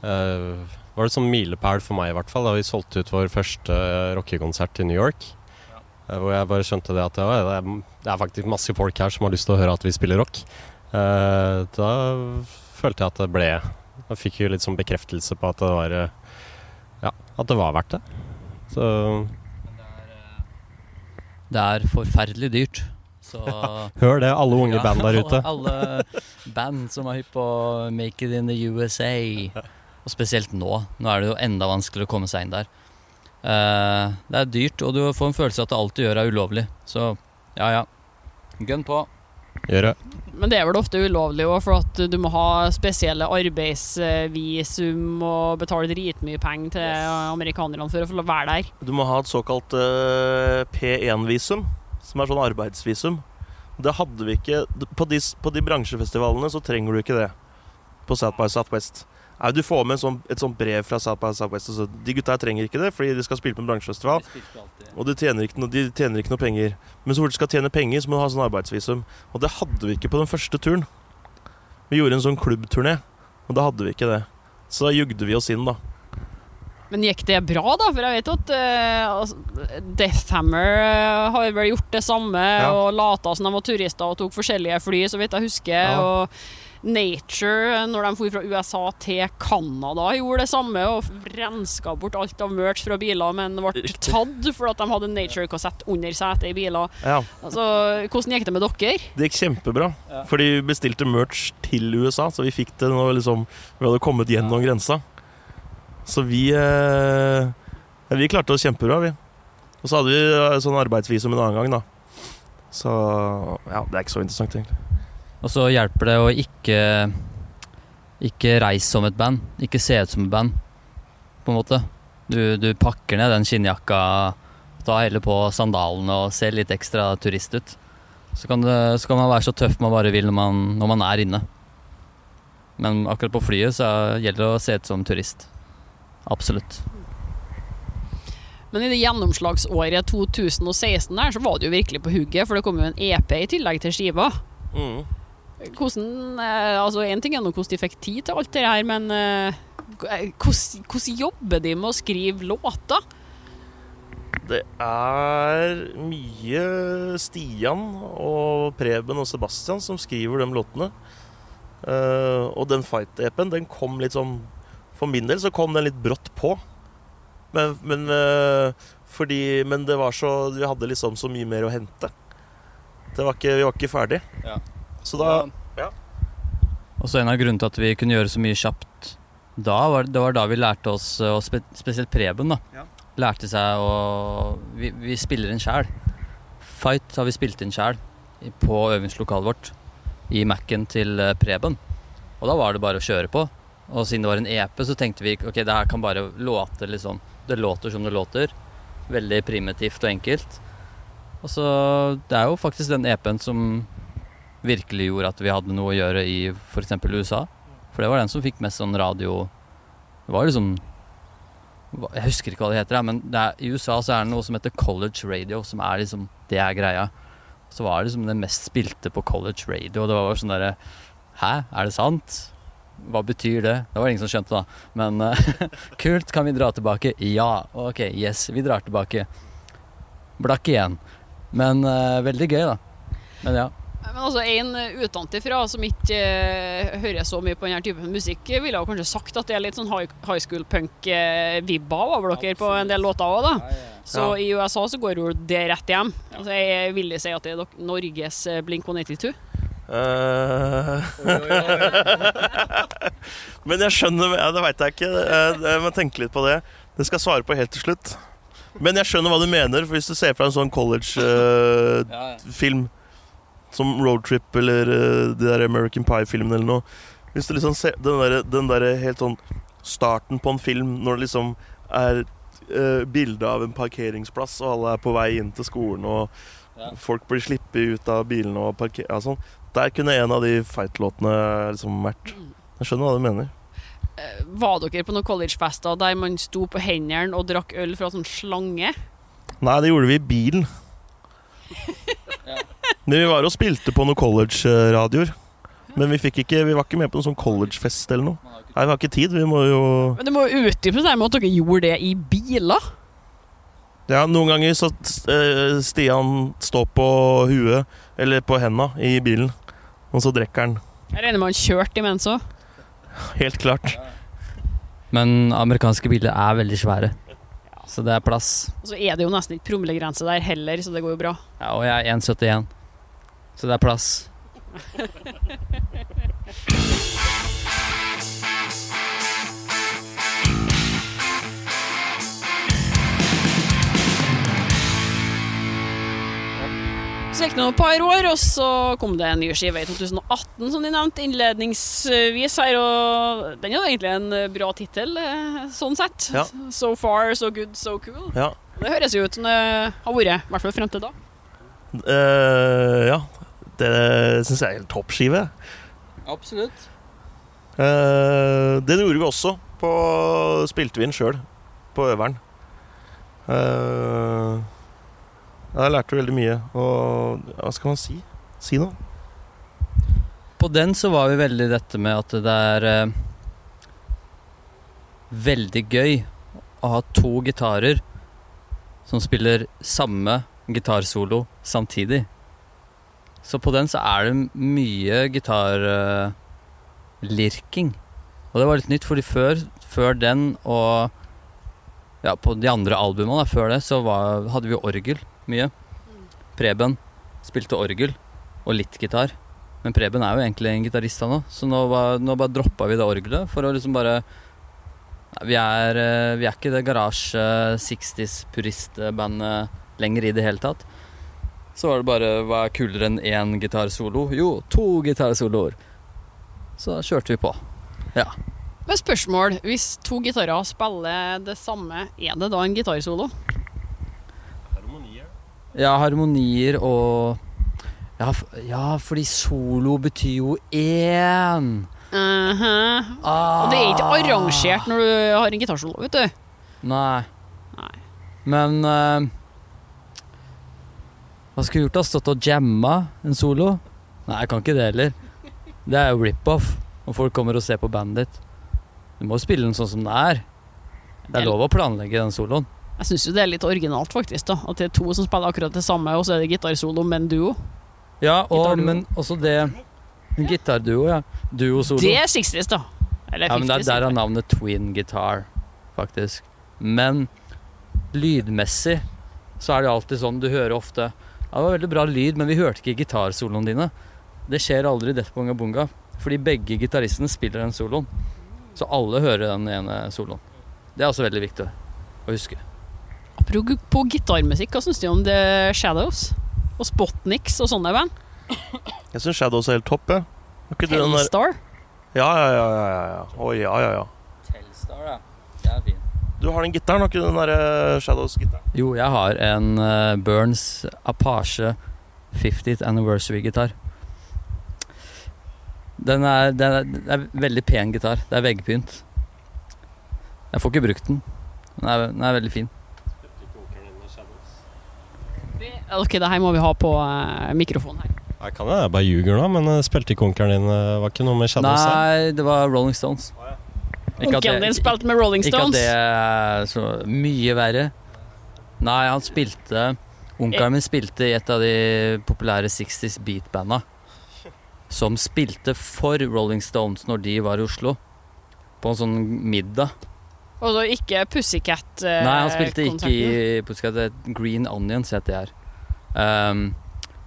eh, var det sånn milepæl for meg i hvert fall da vi solgte ut vår første eh, rockekonsert i New York. Ja. hvor jeg bare skjønte det at det, er, det er faktisk masse folk her som har lyst til å høre at vi spiller rock. Eh, da følte jeg at det ble Da fikk vi litt sånn bekreftelse på at det var eh, Ja, at det var verdt det. Så Det er forferdelig dyrt. Så hør det, alle unge Ja, band der ute. Alle, alle band som er hypp på make it in the USA. Og spesielt nå. Nå er det jo enda vanskeligere å komme seg inn der. Uh, det er dyrt, og du får en følelse av at alt du gjør er ulovlig. Så ja, ja. Gun på. Gjør det. Men det er vel ofte ulovlig òg, for at du må ha spesielle arbeidsvisum og betale dritmye penger til amerikanerne for å få være der. Du må ha et såkalt uh, P1-visum, som er sånn arbeidsvisum. Det hadde vi ikke På de, på de bransjefestivalene så trenger du ikke det. På South by Southwest. Nei, du får med sånn, et sånt brev fra South by Southwest. Altså, de gutta her trenger ikke det, fordi de skal spille på en bransjefestival. Og de tjener, ikke de tjener ikke noe penger. Men så fort du skal tjene penger, så må du ha sånn arbeidsvisum. Og det hadde vi ikke på den første turen. Vi gjorde en sånn klubbturné, og da hadde vi ikke det. Så da jugde vi oss inn, da. Men gikk det bra, da? For jeg vet at uh, altså, Deathhammer uh, har vel gjort det samme Ja. og lata som de var turister og tok forskjellige fly, så vidt jeg husker. Ja. Og Nature, når de for fra USA til Canada, gjorde det samme og renska bort alt av merch fra biler, men ble tatt for at de hadde Nature-kassett under setet i biler. Ja, Altså, hvordan gikk det med dere? Det gikk kjempebra. for de bestilte merch til USA, så vi fikk det når liksom, vi hadde kommet gjennom grensa. Så vi eh, ja, Vi klarte oss kjempebra, vi. Og så hadde vi eh, sånn arbeidsvisum en annen gang, da. Så ja, det er ikke så interessant, egentlig. Og så hjelper det å ikke Ikke reise som et band. Ikke se ut som et band, på en måte. Du, du pakker ned den skinnjakka, ta heller på sandalene og ser litt ekstra turist ut. Så kan, det, så kan man være så tøff man bare vil når man, når man er inne. Men akkurat på flyet så gjelder det å se ut som turist. Absolutt. Men i det gjennomslagsåret 2016 der, så var det jo virkelig på hugget, for det kom jo en EP i tillegg til skiva. Mm. Hvordan eh, Altså, én ting er nå hvordan de fikk tid til alt det her, men eh, hvordan, hvordan jobber de med å skrive låter? Det er mye Stian og Preben og Sebastian som skriver de låtene. Eh, og den Fight-EP-en, den kom litt sånn For min del så kom den litt brått på. Men, men eh, fordi Men det var så Vi hadde liksom så mye mer å hente. Det var ikke, vi var ikke ferdig. Ja. Så da Og så en av grunnene til at vi kunne gjøre så mye kjapt da, var, det var da vi lærte oss, og spe, spesielt Preben, da, Ja. lærte seg å Vi, vi spiller inn sjæl. Fight har vi spilt inn sjæl på øvingslokalet vårt, i Mac-en til eh, Preben. Og da var det bare å kjøre på. Og siden det var en EP, så tenkte vi ok, det her kan bare låte liksom Det låter som det låter. Veldig primitivt og enkelt. Og så Det er jo faktisk den EP-en som virkelig gjorde at vi hadde noe å gjøre i f.eks. USA. For det var den som fikk mest sånn radio Det var liksom Jeg husker ikke hva det heter, men det er, i USA så er det noe som heter college radio, som er liksom Det er greia. Så var det liksom det mest spilte på college radio, og det var bare sånn derre Hæ, er det sant? Hva betyr det? Det var ingen som skjønte, da. Men eh, kult, kan vi dra tilbake? Ja. Ok, yes, vi drar tilbake. Blakk igjen. Men uh, veldig gøy, da. Men ja. Men altså, En utenfra som ikke uh, hører så mye på denne typen musikk, ville jo kanskje sagt at det er litt sånn high, high school punk-vibber over dere på en del låter òg, da. Så Ja. i USA så går jo det rett hjem. Altså, jeg vil si at det er Norges eh, Blink 182. Eh, Men jeg skjønner ja, Det veit jeg ikke. Eh, Jeg må tenke litt på det. Det skal jeg svare på helt til slutt. Men jeg skjønner hva du mener. For Hvis du ser fra en sånn college-film som Roadtrip eller uh, de der American Pie-filmene eller noe Hvis du liksom ser den der, der helt sånn starten på en film når det liksom er uh, bilde av en parkeringsplass, og alle er på vei inn til skolen, og Ja. folk blir sluppet ut av bilene og parker... og sånn. Der kunne en av de fight-låtene liksom vært. Jeg skjønner hva du mener. Eh, Var dere på noen collegefester der man sto på hendene og drakk øl fra sånn slange? Nei, det gjorde vi i bilen. Vi var og spilte på noen college-radioer. Men vi, fikk ikke, vi var ikke med på noen sånn college-fest eller noe. Nei, vi har ikke tid. Vi må jo Men det må jo utdypes med at dere gjorde det i biler. Ja, noen ganger så eh, Stian står på huet, eller på henda, i bilen. Og så drikker han. Jeg regner med han kjørte imens òg. Helt klart. Men amerikanske biler er veldig svære. Så det er plass. Og så er det jo nesten ikke promillegrense der heller, så det går jo bra. Ja, og jeg er 1,71. Så det er plass. Så gikk det noen par år, og så kom det en ny skive i 2018, som de nevnte innledningsvis her. Og den er jo egentlig en bra tittel, eh, sånn sett. Ja. So far, so good, so cool. Ja. Det høres jo ut som det har vært, i hvert fall frem til da. Uh, ja. Det syns jeg er en toppskive. Absolutt. Uh, det gjorde vi også. På, spilte vi inn sjøl på øveren. Eh, Jeg lærte veldig mye. Og hva skal man si? Si noe. På den så var vi veldig dette med at det er eh, veldig gøy å ha to gitarer som spiller samme gitarsolo samtidig. Så på den så er det mye gitarlirking. og det var litt nytt, fordi før, før den og ja, på de andre albumene før det, så var, hadde vi orgel mye. Preben spilte orgel og litt gitar. Men Preben er jo egentlig en gitarist, han òg, så nå, var, nå bare droppa vi det orgelet for å liksom bare vi, er, eh, vi er ikke det garasje 60s-puristbandet lenger i det hele tatt. Så var det bare hva er kulere enn én gitarsolo? Jo, to gitarsoloer. Så da kjørte vi på. Ja. Men spørsmål, hvis to gitarer spiller det samme, er det da en gitarsolo? Ja, harmonier og ja, ja, fordi solo betyr jo én. Mhm. Ah. Og det er ikke arrangert når du har en gitarsolo, vet du. Nei. Nei. Men uh, Hva skulle jeg gjort da? Stått og jamma en solo? Nei, jeg kan ikke det heller. Det er jo rip-off når folk kommer og ser på bandet ditt. Du må jo spille den sånn som den er. Det er lov å planlegge den soloen. Jeg syns jo det er litt originalt, faktisk. da At det er to som spiller akkurat det samme, og så er det gitarsolo med en duo. Ja, og, -duo. men også det gitarduo, ja. Duo-solo. Det er 60s, da. Eller Ja, men det er der er navnet twin guitar, faktisk. Men lydmessig så er det alltid sånn, du hører ofte Ja, det var veldig bra lyd, men vi hørte ikke gitarsoloene dine. Det skjer aldri i Death Bonga Bunga, fordi begge gitaristene spiller den soloen. Så alle hører den ene soloen. Det er også veldig viktig å huske. Apropos gitarmusikk, hva syns du om The Shadows? Og Spotniks og sånne band? Jeg syns Shadows er helt topp, jeg. Den Hellstar? Ja, ja, ja. ja, ja, ja. Å, ja, ja, ja. Telstar, ja. Det er fint. Du har den gitaren, har ikke du den der eh, Shadows-gitaren? Jo, jeg har en uh, Burns Apache 50th Anniversary-gitar. Den er, den, er, det er veldig pen gitar. Det er veggpynt. Jeg får ikke brukt den. Den er, den er veldig fin. Ok, det her må vi ha på uh, mikrofonen her. Jeg kan det, jeg bare ljuger nå, men eh, spilte ikke onkelen din eh, Var ikke noe med Shadows? Nei, det var Rolling Stones. At Onkelen din spilte med Rolling Stones? Ikke at det er så mye verre. Nei, han spilte Onkelen min spilte i et av de populære 60s beat-banda. Som spilte for Rolling Stones når de var i Oslo. På en sånn middag. Og så ikke Pussycat-konserten? Nei, han spilte ikke i Pussycat. Green Onions het det her. Um,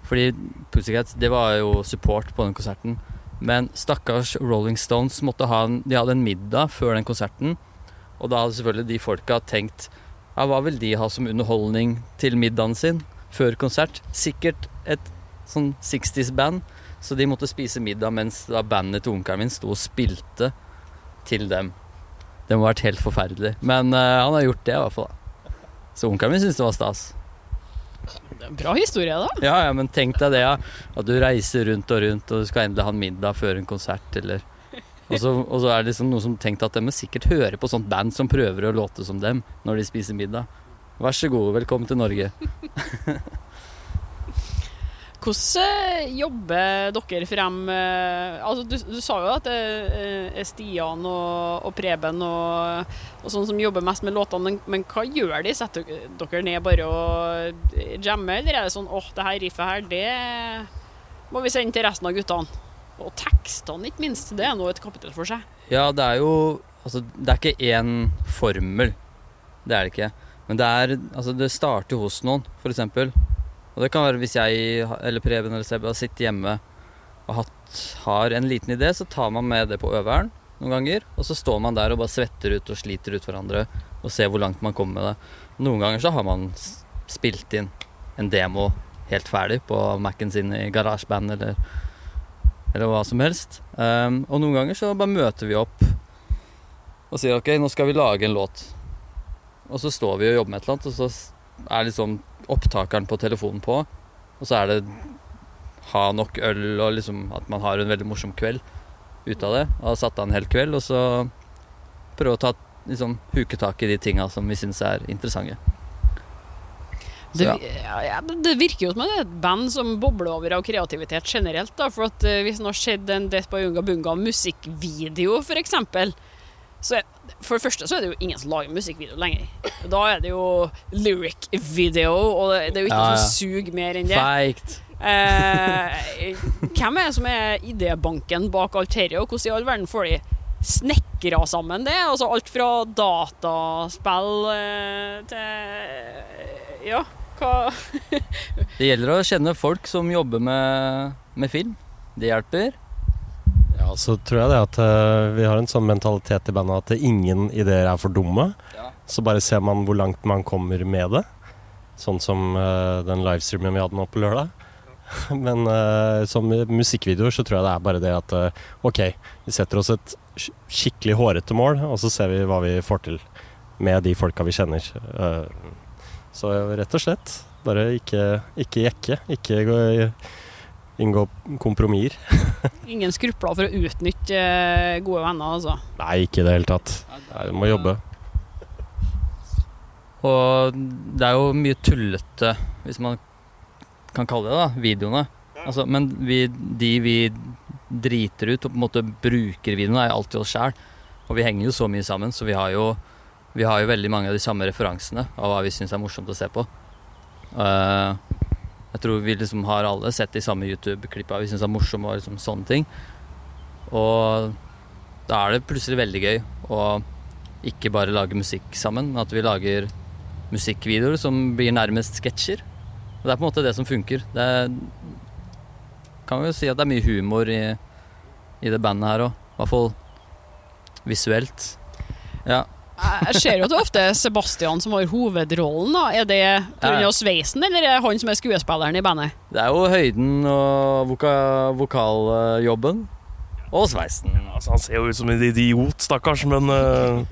fordi Pussycat, det var jo support på den konserten. Men stakkars Rolling Stones måtte ha en, de hadde en middag før den konserten. Og da hadde selvfølgelig de folka tenkt ja, hva vil de ha som underholdning til middagen sin før konsert? Sikkert et sånn 60s-band. Så de måtte spise middag mens da bandet til onkelen min sto og spilte til dem. Det må ha vært helt forferdelig. Men uh, han har gjort det, i hvert fall. Så onkelen min syntes det var stas. Det er en Bra historie, da. Ja, ja, men tenk deg det, ja. At du reiser rundt og rundt, og du skal endelig ha en middag før en konsert, eller og så, og så er det liksom noen som tenkte at de sikkert høre på sånt band som prøver å låte som dem når de spiser middag. Vær så god, velkommen til Norge. Hvordan eh, jobber dere frem eh, altså du, du sa jo at det eh, er Stian og, og Preben og, og sånn som jobber mest med låtene, men, hva gjør de? Setter dere ned bare og jammer, eller er det sånn åh, det her riffet her, det må vi sende til resten av guttene? Og tekstene, ikke minst. Det er nå et kapittel for seg. Ja, det er jo Altså, det er ikke én formel. Det er det ikke. Men det er Altså, det starter hos noen, for eksempel. Og det kan være hvis jeg eller Preben eller Sebbe har sittet hjemme og hatt, har en liten idé, så tar man med det på øveren noen ganger. Og så står man der og bare svetter ut og sliter ut hverandre og ser hvor langt man kommer med det. Noen ganger så har man spilt inn en demo helt ferdig på Mac-en sin i garasjeband eller, eller hva som helst. Um, og noen ganger så bare møter vi opp og sier ok, nå skal vi lage en låt. Og så står vi og jobber med et eller annet, og så er liksom opptakeren på telefonen på. Og så er det ha nok øl og liksom at man har en veldig morsom kveld ut av det. Og har satt av en hel kveld, og så prøve å ta liksom huke tak i de tinga som vi syns er interessante. Det, Ja. det virker jo som det er et band som bobler over av kreativitet generelt. da, for at eh, Hvis en har sett en Despa by Unga Bunga musikkvideo, f.eks. Så er, for det første så er det jo ingen som lager musikkvideo lenger. Da er det jo lyric video, og det, er jo ikke noe som suger mer enn det. Feigt. Eh, hvem er det som er idébanken bak alt dette, og hvordan i all verden får de snekra sammen det? Altså alt fra dataspill eh, til Ja, hva Det gjelder å kjenne folk som jobber med, med film. Det hjelper. Ja, så tror jeg det at uh, vi har en sånn mentalitet i bandet at ingen ideer er for dumme. Ja. Så bare ser man hvor langt man kommer med det. Sånn som uh, den livestreamen vi hadde nå på lørdag. Men uh, som musikkvideoer så tror jeg det er bare det at OK, vi setter oss et sk- skikkelig hårete mål, og så ser vi hva vi får til med de folka vi kjenner. Så rett og slett, bare ikke, ikke jekke. Ikke gå, inngå kompromisser. Ingen skrupler for å utnytte eh, gode venner, altså. Nei, ikke i det hele tatt. Nei, du må jobbe. Og det er jo mye tullete, hvis man kan kalle det da, videoene. Altså, men vi, de vi driter ut og på en måte bruker videoene, er alltid oss sjæl. Og vi henger jo så mye sammen, så vi har jo, vi har jo veldig mange av de samme referansene av hva vi syns er morsomt å se på. Eh, jeg tror vi liksom har alle sett de samme YouTube-klippa vi syns er morsomme og liksom sånne ting. Og da er det plutselig veldig gøy å ikke bare lage musikk sammen, men at vi lager musikkvideoer som blir nærmest sketsjer. Og det er på en måte det som funker. Det er, kan vi jo si at det er mye humor i, i det bandet her òg. I hvert fall visuelt. Ja. Jeg ser jo at det ofte er Sebastian som har hovedrollen. da. Er det pga. Sveisen, eller er det han som er skuespilleren i bandet? Det er jo høyden og voka, vokaljobben. Og sveisen. Altså, han ser jo ut som en idiot, stakkars, men uh...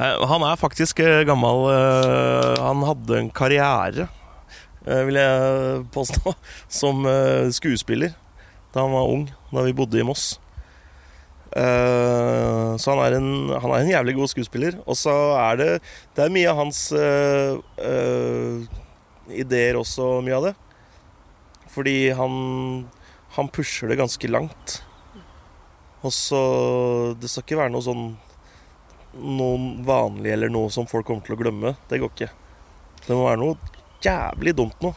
Han er faktisk eh, gammel uh... Han hadde en karriere, uh, vil jeg påstå, som skuespiller da han var ung, da vi bodde i Moss. Eh, så han er, en, han er en jævlig god skuespiller. Og så er det Det er mye av hans uh, uh, ideer også, mye av det. Fordi han han pusher det ganske langt. Og så Det skal ikke være noe sånn Noe vanlig eller noe som folk kommer til å glemme. Det går ikke. Det må være noe jævlig dumt noe.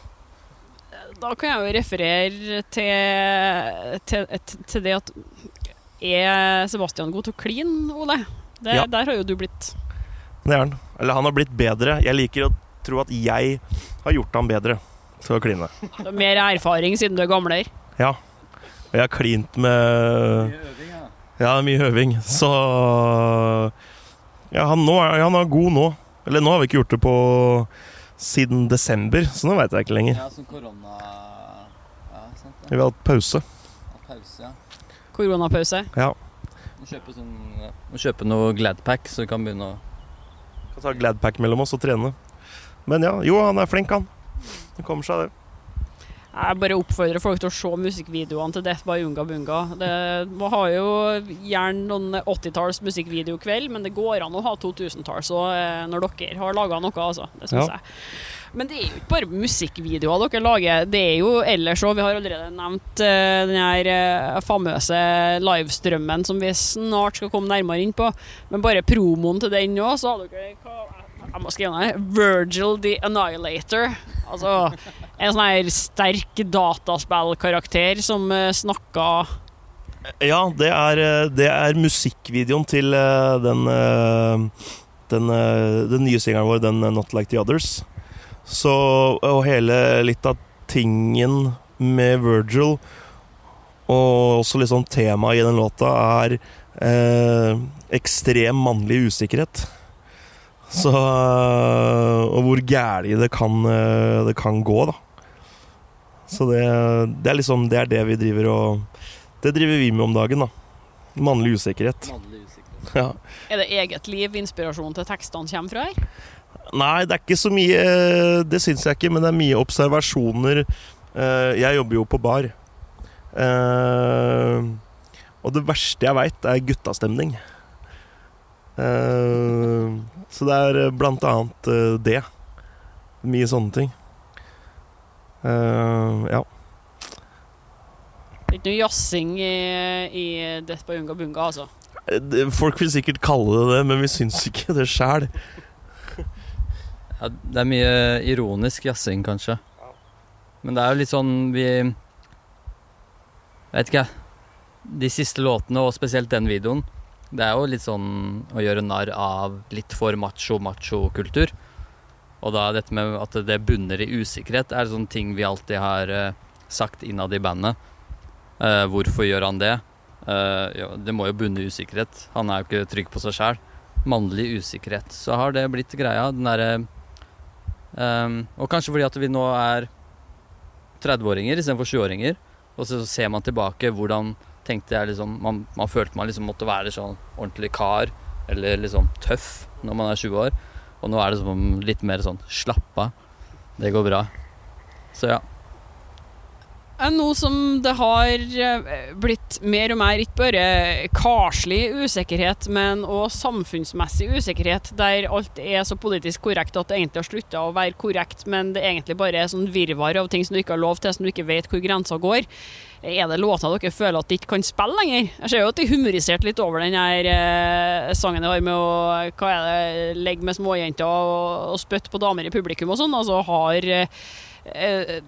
Da kan jeg jo referere til, til, til det at Er Sebastian god til å kline, Ole? Det, Ja. Der har jo du blitt Det er han. Eller han har blitt bedre. Jeg liker å tro at jeg har gjort han bedre til å kline. du har mer erfaring siden du er gamlere. Ja. Og jeg har klint med Mye øving, Ja, Ja, mye øving. Så Ja, han, nå er, han er god nå. Eller nå har vi ikke gjort det på siden desember, så nå veit jeg ikke lenger. Ja, som korona... Ja, sant Vi har hatt pause. Pause, ja. Koronapause. Ja. Må kjøpe, sånn, må kjøpe noe Gladpack, så vi kan begynne å Kan ta Gladpack mellom oss og trene. Men ja, jo, han er flink, han. Det kommer seg, det. Jeg bare oppfordrer folk til å se musikkvideoene til Death by Unga Bunga. Det man har jo gjerne noen 80-talls musikkvideokveld, men det går an å ha 2000-talls òg eh, når dere har laga noe, altså. Det syns Ja. jeg. Men det er jo ikke bare musikkvideoer dere lager. Det er jo ellers òg, vi har allerede nevnt uh, den her uh, famøse livestrømmen som vi snart skal komme nærmere inn på. Men bare promoen til den òg, så har dere Jeg må skrive ned Virgil the Annihilator. Altså en sånn her sterk dataspillkarakter som uh, snakka Ja, det er, eh, det er musikkvideoen til eh, den, eh, den, eh, den nye singelen vår, den eh, 'Not Like The Others'. Så, og hele litt av tingen med Virgil, og også litt sånn temaet i den låta, er eh, ekstrem mannlig usikkerhet. Så Og hvor gæli det kan, eh, det kan gå, da. Så det, det er liksom Det er det vi driver og Det driver vi med om dagen, da. Mannlig usikkerhet. Ja. Er det eget liv inspirasjonen til tekstene kommer fra her? Nei, det er ikke så mye Det syns jeg ikke, men det er mye observasjoner. Eh, Jeg jobber jo på bar. Eh, Og det verste jeg veit, er guttastemning. Eh, Så det er blant annet det. Mye sånne ting. Ja. Ikke noe jazzing i, i by Unga Bunga, altså. Folk vil sikkert kalle det det, men vi syns ikke det sjæl. Ja, det er mye ironisk jazzing, kanskje. Men det er jo litt sånn vi Jeg vet ikke. De siste låtene, og spesielt den videoen, det er jo litt sånn å gjøre narr av litt for macho-macho-kultur. Og da dette med at det bunner i usikkerhet, er sånne ting vi alltid har eh, sagt innad i bandet. Uh, hvorfor gjør han det? Uh, ja, det må jo bunne i usikkerhet. Han er jo ikke trygg på seg sjæl. Mannlig usikkerhet. Så har det blitt greia. Den derre Ehm, og kanskje fordi at vi nå er 30-åringer istedenfor 20-åringer. Og så ser man tilbake hvordan tenkte jeg liksom Man, man følte man liksom måtte være sånn ordentlig kar eller liksom tøff når man er 20 år. Og nå er det som litt mer sånn slappa. Det går bra. Så ja. Eh, Nå som det har eh, blitt mer og mer ikke bare karslig usikkerhet, men òg samfunnsmessig usikkerhet, der alt er så politisk korrekt at det egentlig har slutta å være korrekt, men det egentlig bare er sånn virvar av ting som du ikke har lov til, som du ikke vet hvor grensa går. Er det låter dere føler at de ikke kan spille lenger? Jeg ser jo at de humoriserte litt over den her eh, sangen de har med å hva er det, legge med småjenter og, og spytte på damer i publikum og sånn. Altså har eh,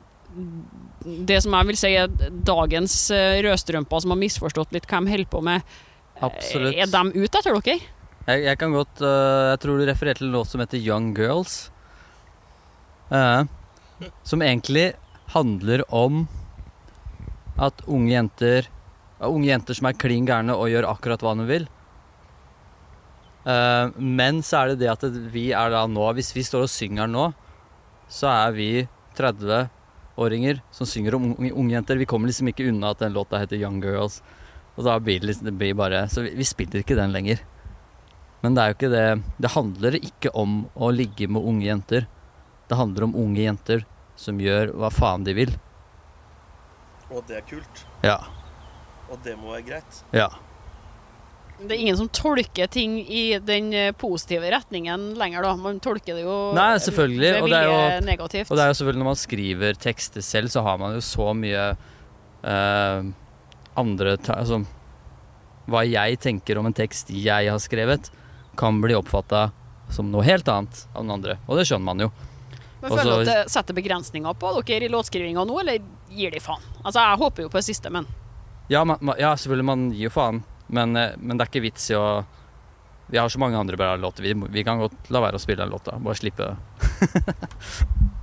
det som jeg vil si er dagens eh, rødstrømper som har misforstått litt hva de holder på med, Absolutt. er de ute etter dere? Jeg, jeg kan godt uh, Jeg tror du refererte til en låt som heter Young Girls. Uh, som egentlig handler om at unge jenter uh, Unge jenter som er klin gærne og gjør akkurat hva de vil. Eh, men så er det det at vi er da nå Hvis vi står og synger nå, så er vi 30-åringer som synger om unge jenter. Vi kommer liksom ikke unna at den låta heter Young Girls. Og da blir det liksom det blir bare Så vi, vi spiller ikke den lenger. Men det er jo ikke det Det handler ikke om å ligge med unge jenter. Det handler om unge jenter som gjør hva faen de vil. Og det er kult. Ja. Og det må være greit. Ja. Det er ingen som tolker ting i den eh, positive retningen lenger, da. Man tolker det jo Nei, selvfølgelig, Det og det er jo- negativt. Og det er jo selvfølgelig når man skriver tekster selv, så har man jo så mye uh, andre Altså Hva jeg tenker om en tekst jeg har skrevet, kan bli oppfatta som noe helt annet av den andre. Og det skjønner man jo. Men føler du at det setter begrensninger på dere i låtskrivinga nå, eller gir de faen? Altså, jeg håper jo på det siste, men Ja, man, ja selvfølgelig, man gir jo faen. Men, eh, men det er ikke vits i å Vi har så mange andre bra låter. Vi, vi kan godt la være å spille den låta. Bare slippe det.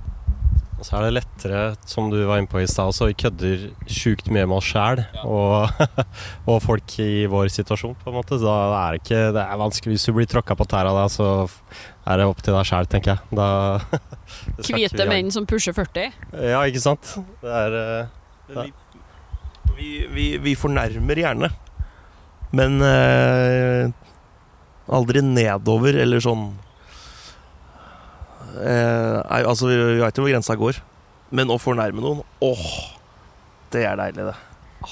Og så er det lettere, som du var inne på i stad også, vi kødder sjukt mye med oss sjæl og, og folk i vår situasjon, på en måte. Da er det ikke Det er vanskelig hvis du blir tråkka på tæra da, så er det opp til deg sjæl, tenker jeg. Da hvite menn som pusher 40 Ja, ikke sant? Det er det. Vi, vi, vi, vi fornærmer gjerne. Men eh, aldri nedover, eller sånn eh, nei, Altså, vi, veit jo hvor grensa går. Men å fornærme noen, åh, det er deilig, det.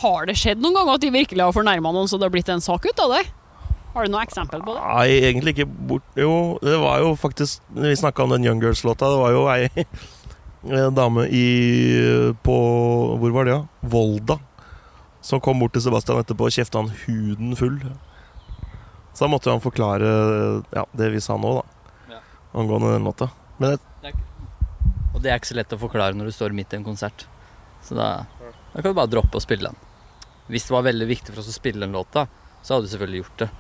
Har det skjedd noen ganger at de virkelig har fornærma noen så det har blitt en sak ut av det? Har du noe eksempel på det? Nei, egentlig ikke bort Jo, det var jo faktisk Vi snakka om den Young Girls-låta. Det var jo ei dame i På Hvor var det, ja? Volda. Som kom bort til Sebastian etterpå og kjefta han huden full. Så da måtte han forklare ja, det vi sa nå, da. Ja. Angående den låta. Men det, Og det er ikke så lett å forklare når du står midt i en konsert. Så da, da kan du bare droppe å spille den. Hvis det var veldig viktig for oss å spille den låta, så hadde vi selvfølgelig gjort det.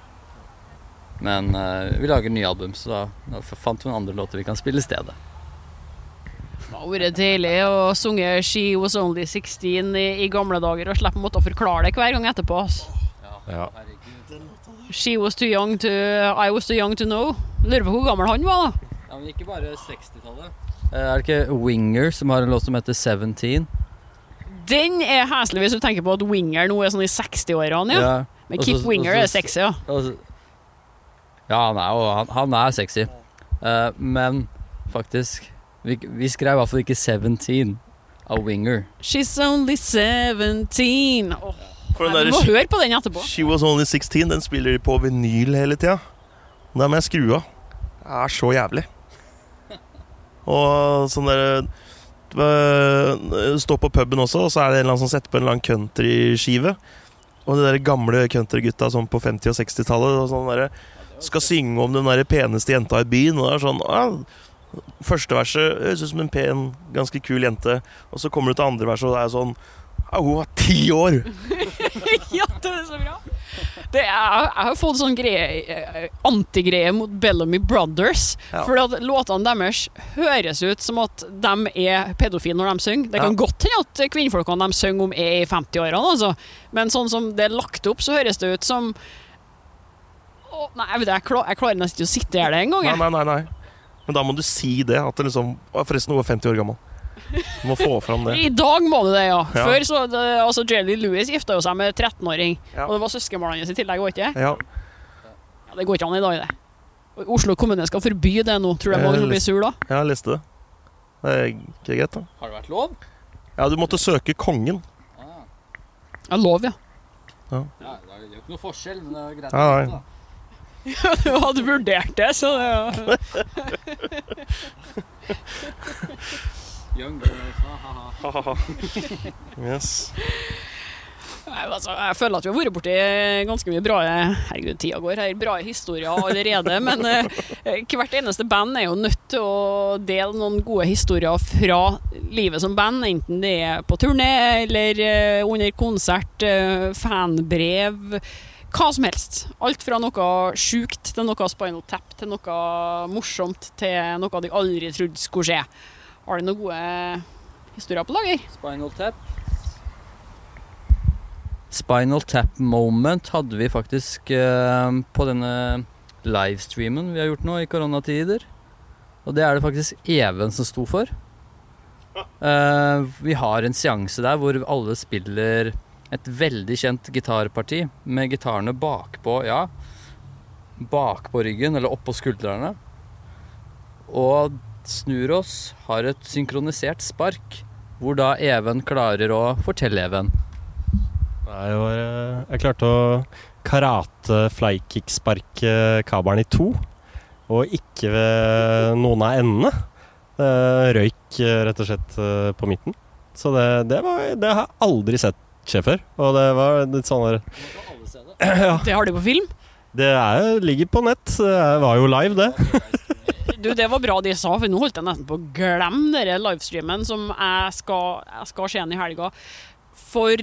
Men uh, vi lager nye album, så da, da fant vi noen andre låter vi kan spille i stedet. Det har vært deilig å synge 'She Was Only 16' i, i gamle dager og slippe å måtte forklare det hver gang etterpå. Ja. She was too young to I was too young to know. Lurer på hvor gammel han var, da. Ja, men ikke bare 60-tallet. Er det ikke Winger som har en låt som heter 17? Den er heslig hvis du tenker på at Winger nå er sånn i 60-årene, ja. Men Og Kip så- Winger er sexy, ja. Også, Ja, han er jo han, han er sexy. Uh, men faktisk vi, vi skrev i hvert fall ikke 17 av Winger. She's only 17. oh. Nei, du må høre på den etterpå. She Was Only 16, den spiller de på vinyl hele tida. Den må jeg skru av. Det er så jævlig. Og sånn der øh, Stå på puben også, og så er det en eller annen som setter på en eller annen countryskive. Og de der gamle countrygutta sånn på 50- og 60-tallet sånn skal synge om den der peneste jenta i byen. Og det er sånn ah, Første verset høres ut som en pen, ganske kul jente. Og så kommer du til andre verset, og det er sånn Hun var ti år! ja, det er så bra. Det er, jeg har fått sånn eh, antigreie mot Bellamy Brothers. Ja. For at låtene deres høres ut som at de er pedofile når de synger. Det kan Ja. godt hende at kvinnfolkene de synger om, er i 50-årene, altså. Men sånn som det er lagt opp, så høres det ut som Å, Nei, jeg, vet, det, jeg, klar, jeg klarer nesten ikke å sitte her det engang. Nei, nei, nei, nei. Men da må du si det. At det liksom Forresten, hun var 50 år gammel. Du må få fram det. I dag må du det, ja. Ja. Før så det, altså Jelly Lewis gifta jo seg med 13-åring. Ja. Og det var søskenbarnet hans i tillegg, var ikke det? Ja. Ja, det går ikke an i dag, det. Oslo kommune skal forby det nå. Tror du Eh, mange blir sur da? Jeg leste det. Det er ikke greit, da. Har det vært lov? Ja, du måtte søke kongen. Ah. Ja, lov, ja. Ja, det er jo ikke noe forskjell, men det er greit. Ja, nei. Da. Du hadde vurdert det, så det ja. Young girls, ha-ha-ha. Yes. Nei, altså, Jeg føler at vi har vært borti ganske mye bra Herregud, tida går her. Bra historier allerede. Men eh, hvert eneste band er jo nødt til å dele noen gode historier fra livet som band. Enten det er på turné eller eh, under konsert, eh, fanbrev. Hva som helst. Alt fra noe sjukt til noe spinal tap, til noe morsomt, til noe de aldri trodde skulle skje. Har du noen gode historier på lager? Spinal tap. Spinal tap moment hadde vi faktisk eh, på denne livestreamen vi har gjort nå i koronatider. Og det er det faktisk Even som sto for. Eh, vi har en seanse der hvor alle spiller et veldig kjent gitarparti med gitarene bakpå, ja. Bakpå ryggen, eller oppå skuldrene. Og snur oss, har et synkronisert spark, hvor da Even klarer å fortelle Even. Jeg, var, jeg klarte å karate flykick-sparke kabelen i to, og ikke ved noen av endene. Det røyk rett og slett eh, på midten. Så det, det, var, det har jeg aldri sett skje før. Og det var litt sånn der Ja, Det har de på film. det er, ligger på nett. Det var jo live, det. Du, Det var bra de sa, for nå holdt jeg nesten på å glemme livestreamen som jeg skal, jeg skal igjen i helga. For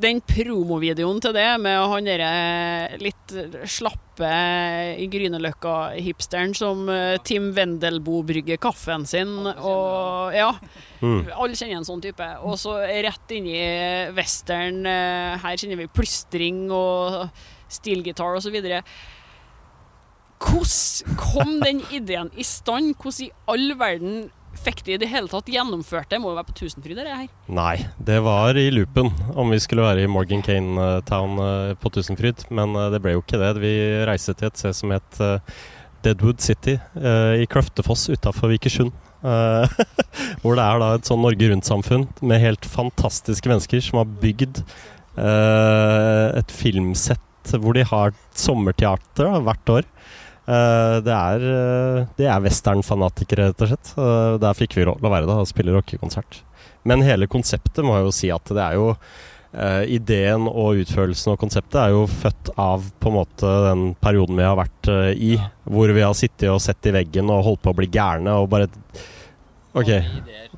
den promovideoen til det, med han derre litt slappe i Grünerløkka-hipsteren som eh, Tim Wendelboe brygger kaffen sin, og ja. Mm. Alle kjenner en sånn type. Og så rett inn i western. eh, Her kjenner vi plystring og stilgitar osv. Hvordan kom den ideen i stand? Hvordan i all verden fikk de i det hele tatt gjennomført det? Må jo være på Tusenfryd, det her. Nei, det var i loopen om vi skulle være i Morgan Kane Town eh, på Tusenfryd. Men eh, det ble jo ikke det. Vi reiste til et sted som het eh, Deadwood City i Kløftefoss utafor Vikersund. Hvor det er da et sånn Norge Rundt-samfunn med helt fantastiske mennesker som har bygd et filmsett hvor de har sommerteater da, hvert år. Eh, det er, uh, det er westernfanatikere, rett og slett. Uh, der fikk vi lov til å være da og spille rockekonsert. Men hele konseptet må jeg jo si at det er jo eh, Ideen og utførelsen og konseptet er jo født av på en måte den perioden vi har vært eh, i. Hvor vi har sittet og sett i veggen og holdt på å bli gærne og bare OK,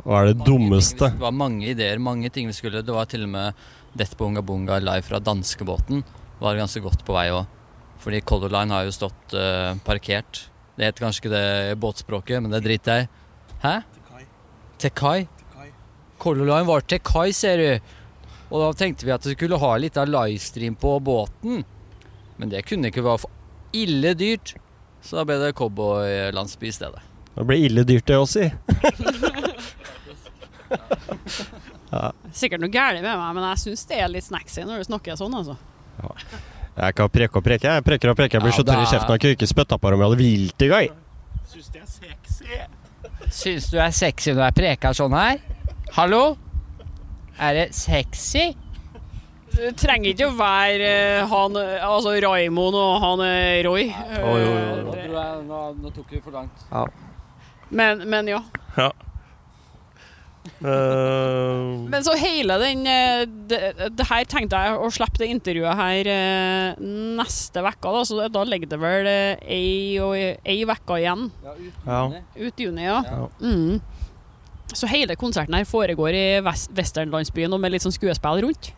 hva er det dummeste? Det var mange ideer, mange ting vi skulle Det var til og med Dette Bunga Bunga live fra danskebåten. Var ganske godt på vei òg. Fordi Color Line har jo stått uh, parkert. Det heter kanskje ikke det båtspråket, men det driter jeg i. Hæ? Til kai? Color Line var til kai, ser du. Og da tenkte vi at vi skulle ha litt av livestream på båten. Men det kunne ikke være for ille dyrt. Så da ble det cowboylandsby i stedet. Det ble ille dyrt, det også, si. Sikkert noe galt med meg, men jeg syns det er litt snacksy når du snakker sånn, altså. Jeg kan preke og preke. Jeg preker og preker. Jeg blir Ja, så tørr i kjeften at jeg ikke spytta på dem. Jeg hadde vilt i gang. Syns du er sexy. Syns du er sexy når jeg preker sånn her? Hallo? Er det sexy? Det trenger ikke å være eh, han eh, Altså Raimond og han eh, Roy. Oi, jo, jo, jo. det- nå, tok vi for langt. Men, men ja. Ja. Eh, Men så hele den eh, det, det her tenkte jeg å slippe det intervjuet her eh, neste uke, da. Så da ligger det vel ei, uke igjen. ja. Ut juni, ja. Ja. Mm. Så hele konserten her foregår i westernlandsbyen og med litt sånn skuespill rundt.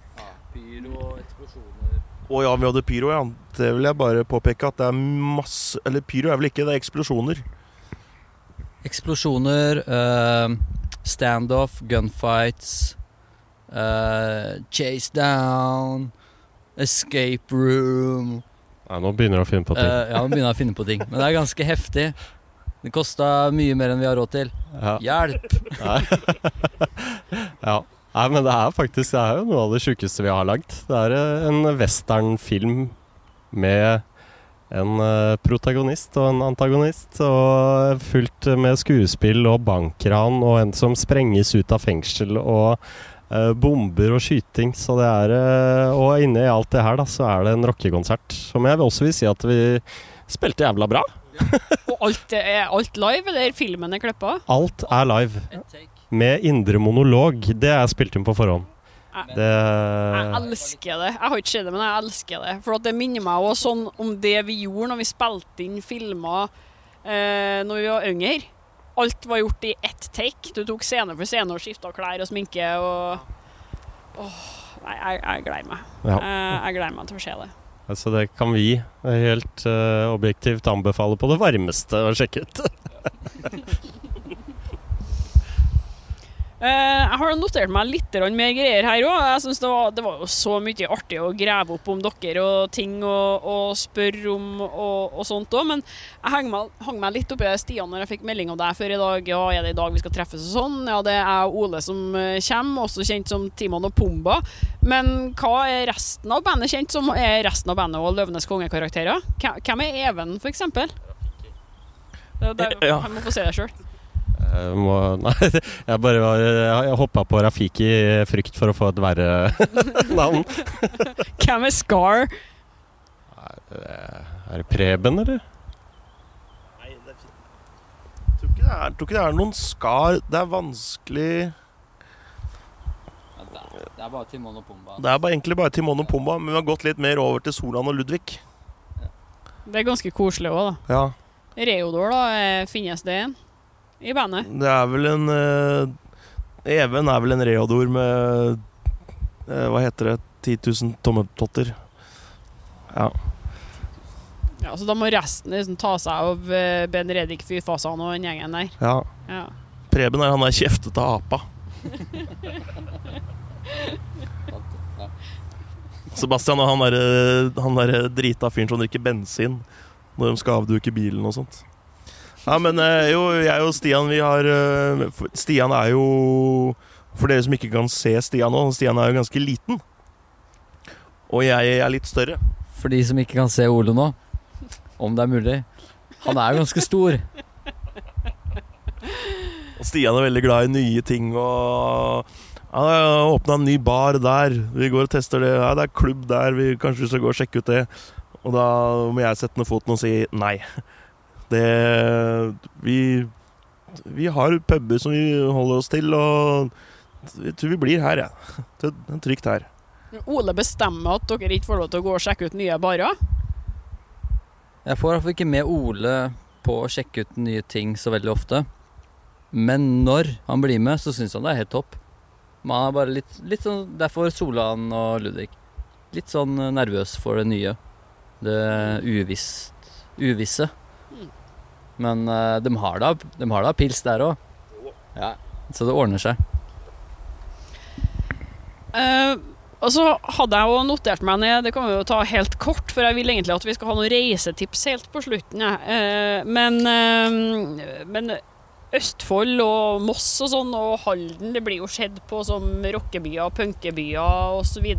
Pyro, eksplosjoner Og ja, vi hadde pyro, ja. Det vil jeg bare påpeke at det er masse Eller pyro er vel ikke, det er eksplosjoner. Eksplosjoner, eh, standoff, gunfights, uh, chase down, escape room Nei, nå begynner du å finne på ting. Uh, Ja, nå begynner jeg å finne på ting. Men det er ganske heftig. Det kosta mye mer enn vi har råd til. Ja. Hjelp! ja. Nei, men det er faktisk Det er jo noe av det sjukeste vi har lagd. Det er eh, en westernfilm med en eh, protagonist og en antagonist. Og fullt med skuespill og bankran og en som sprenges ut av fengsel og uh, bomber og skyting. Så det er uh, Og inne i alt det her, da, så er det en rockekonsert. Som jeg vil også vil si at vi spilte jævla bra. Og alt er alt live, eller filmen er klippa? Alt er live. Med indre monolog. Det er spilt inn på forhånd. Jeg, Det jeg elsker det. Jeg har ikke sett det, men jeg elsker det. For at det minner meg også sånn om det vi gjorde når vi spilte inn filmer eh, når vi var yngre. Alt var gjort i ett take. Du tok scene for scene og skifta klær og sminke og Åh, Nei, jeg, jeg gleder meg. Ja. Jeg, jeg gleder meg til å se det. Altså det kan vi helt uh, objektivt anbefale på det varmeste å sjekke ut. Eh, jeg har notert meg litt mer greier her òg. Jeg synes det, var, det var jo så mye artig å grave opp om dere og ting og, og spørre om og, og sånt òg. Men jeg hang meg, hang meg litt oppi Stian når jeg fikk melding av deg før i dag. Ja, er det i dag vi skal treffes og sånn? Ja, det er Ole som eh, kommer, også kjent som Timon og Pumba. Men hva er resten av bandet kjent som? Er resten av bandet og Løvenes konge-karakterer? Hvem- er Even, det, Ja. Jeg må få se det sjøl. Jeg må, nei, jeg bare jeg hoppa på Rafiki i frykt for å få et verre navn. Hvem er Scar? Er det Preben, eller? Nei, det er fint. Jeg tror ikke det er, tror ikke det er noen skar. Det er vanskelig Det er bare Timon og Pumba. Det er bare, egentlig bare Timon og Pumba, men vi har gått litt mer over til Solan og Ludvig. Det er ganske koselig òg, da. Ja, Reodor, da. eh, Finnes det en i bandet? det er vel en eh, Even er vel en reodor med eh, Hva heter det? 10 000 tommeltotter. Ja. Ja, Så da må resten liksom ta seg av eh, Ben Redik Fyfasan og den gjengen der. ja. Ja. Preben er han der kjeftete apa. Sebastian er han derre han der drita fyren som drikker bensin når de skal avduke bilen og sånt. Ja, men eh, jo, jeg og Stian, vi har eh, Stian er jo For dere som ikke kan se Stian nå, Stian er jo ganske liten. Og jeg er litt større. For de som ikke kan se Ole nå, om det er mulig. Han er jo ganske stor. Og Stian er veldig glad i nye ting og han har åpna en ny bar der. Vi går og tester det. Ja, det er klubb der. Vi kanskje skal gå og sjekke ut det. Og da må jeg sette ned foten og si nei. Det Vi Vi har puber som vi holder oss til, og jeg tror vi blir her, jeg. Ja. Det er trygt her. Ole bestemmer at dere ikke får lov til å gå og sjekke ut nye barer. Jeg får iallfall ikke med Ole på å sjekke ut nye ting så veldig ofte. Men når han blir med, så syns han det er helt topp. Man er bare litt, litt sånn Derfor Solan og Ludvig. Litt sånn nervøs for det nye. Det uvisst, uvisse. Men eh, de har da de pils der òg. Ja, så det ordner seg. Uh, og så hadde jeg jo notert meg ned, det kan vi jo ta helt kort, for jeg vil egentlig at vi skal ha noen reisetips helt på slutten. Ja. Eh, men, men Østfold og Moss og sånn, og Halden, det blir jo sett på som rockebyer, punkebyer osv.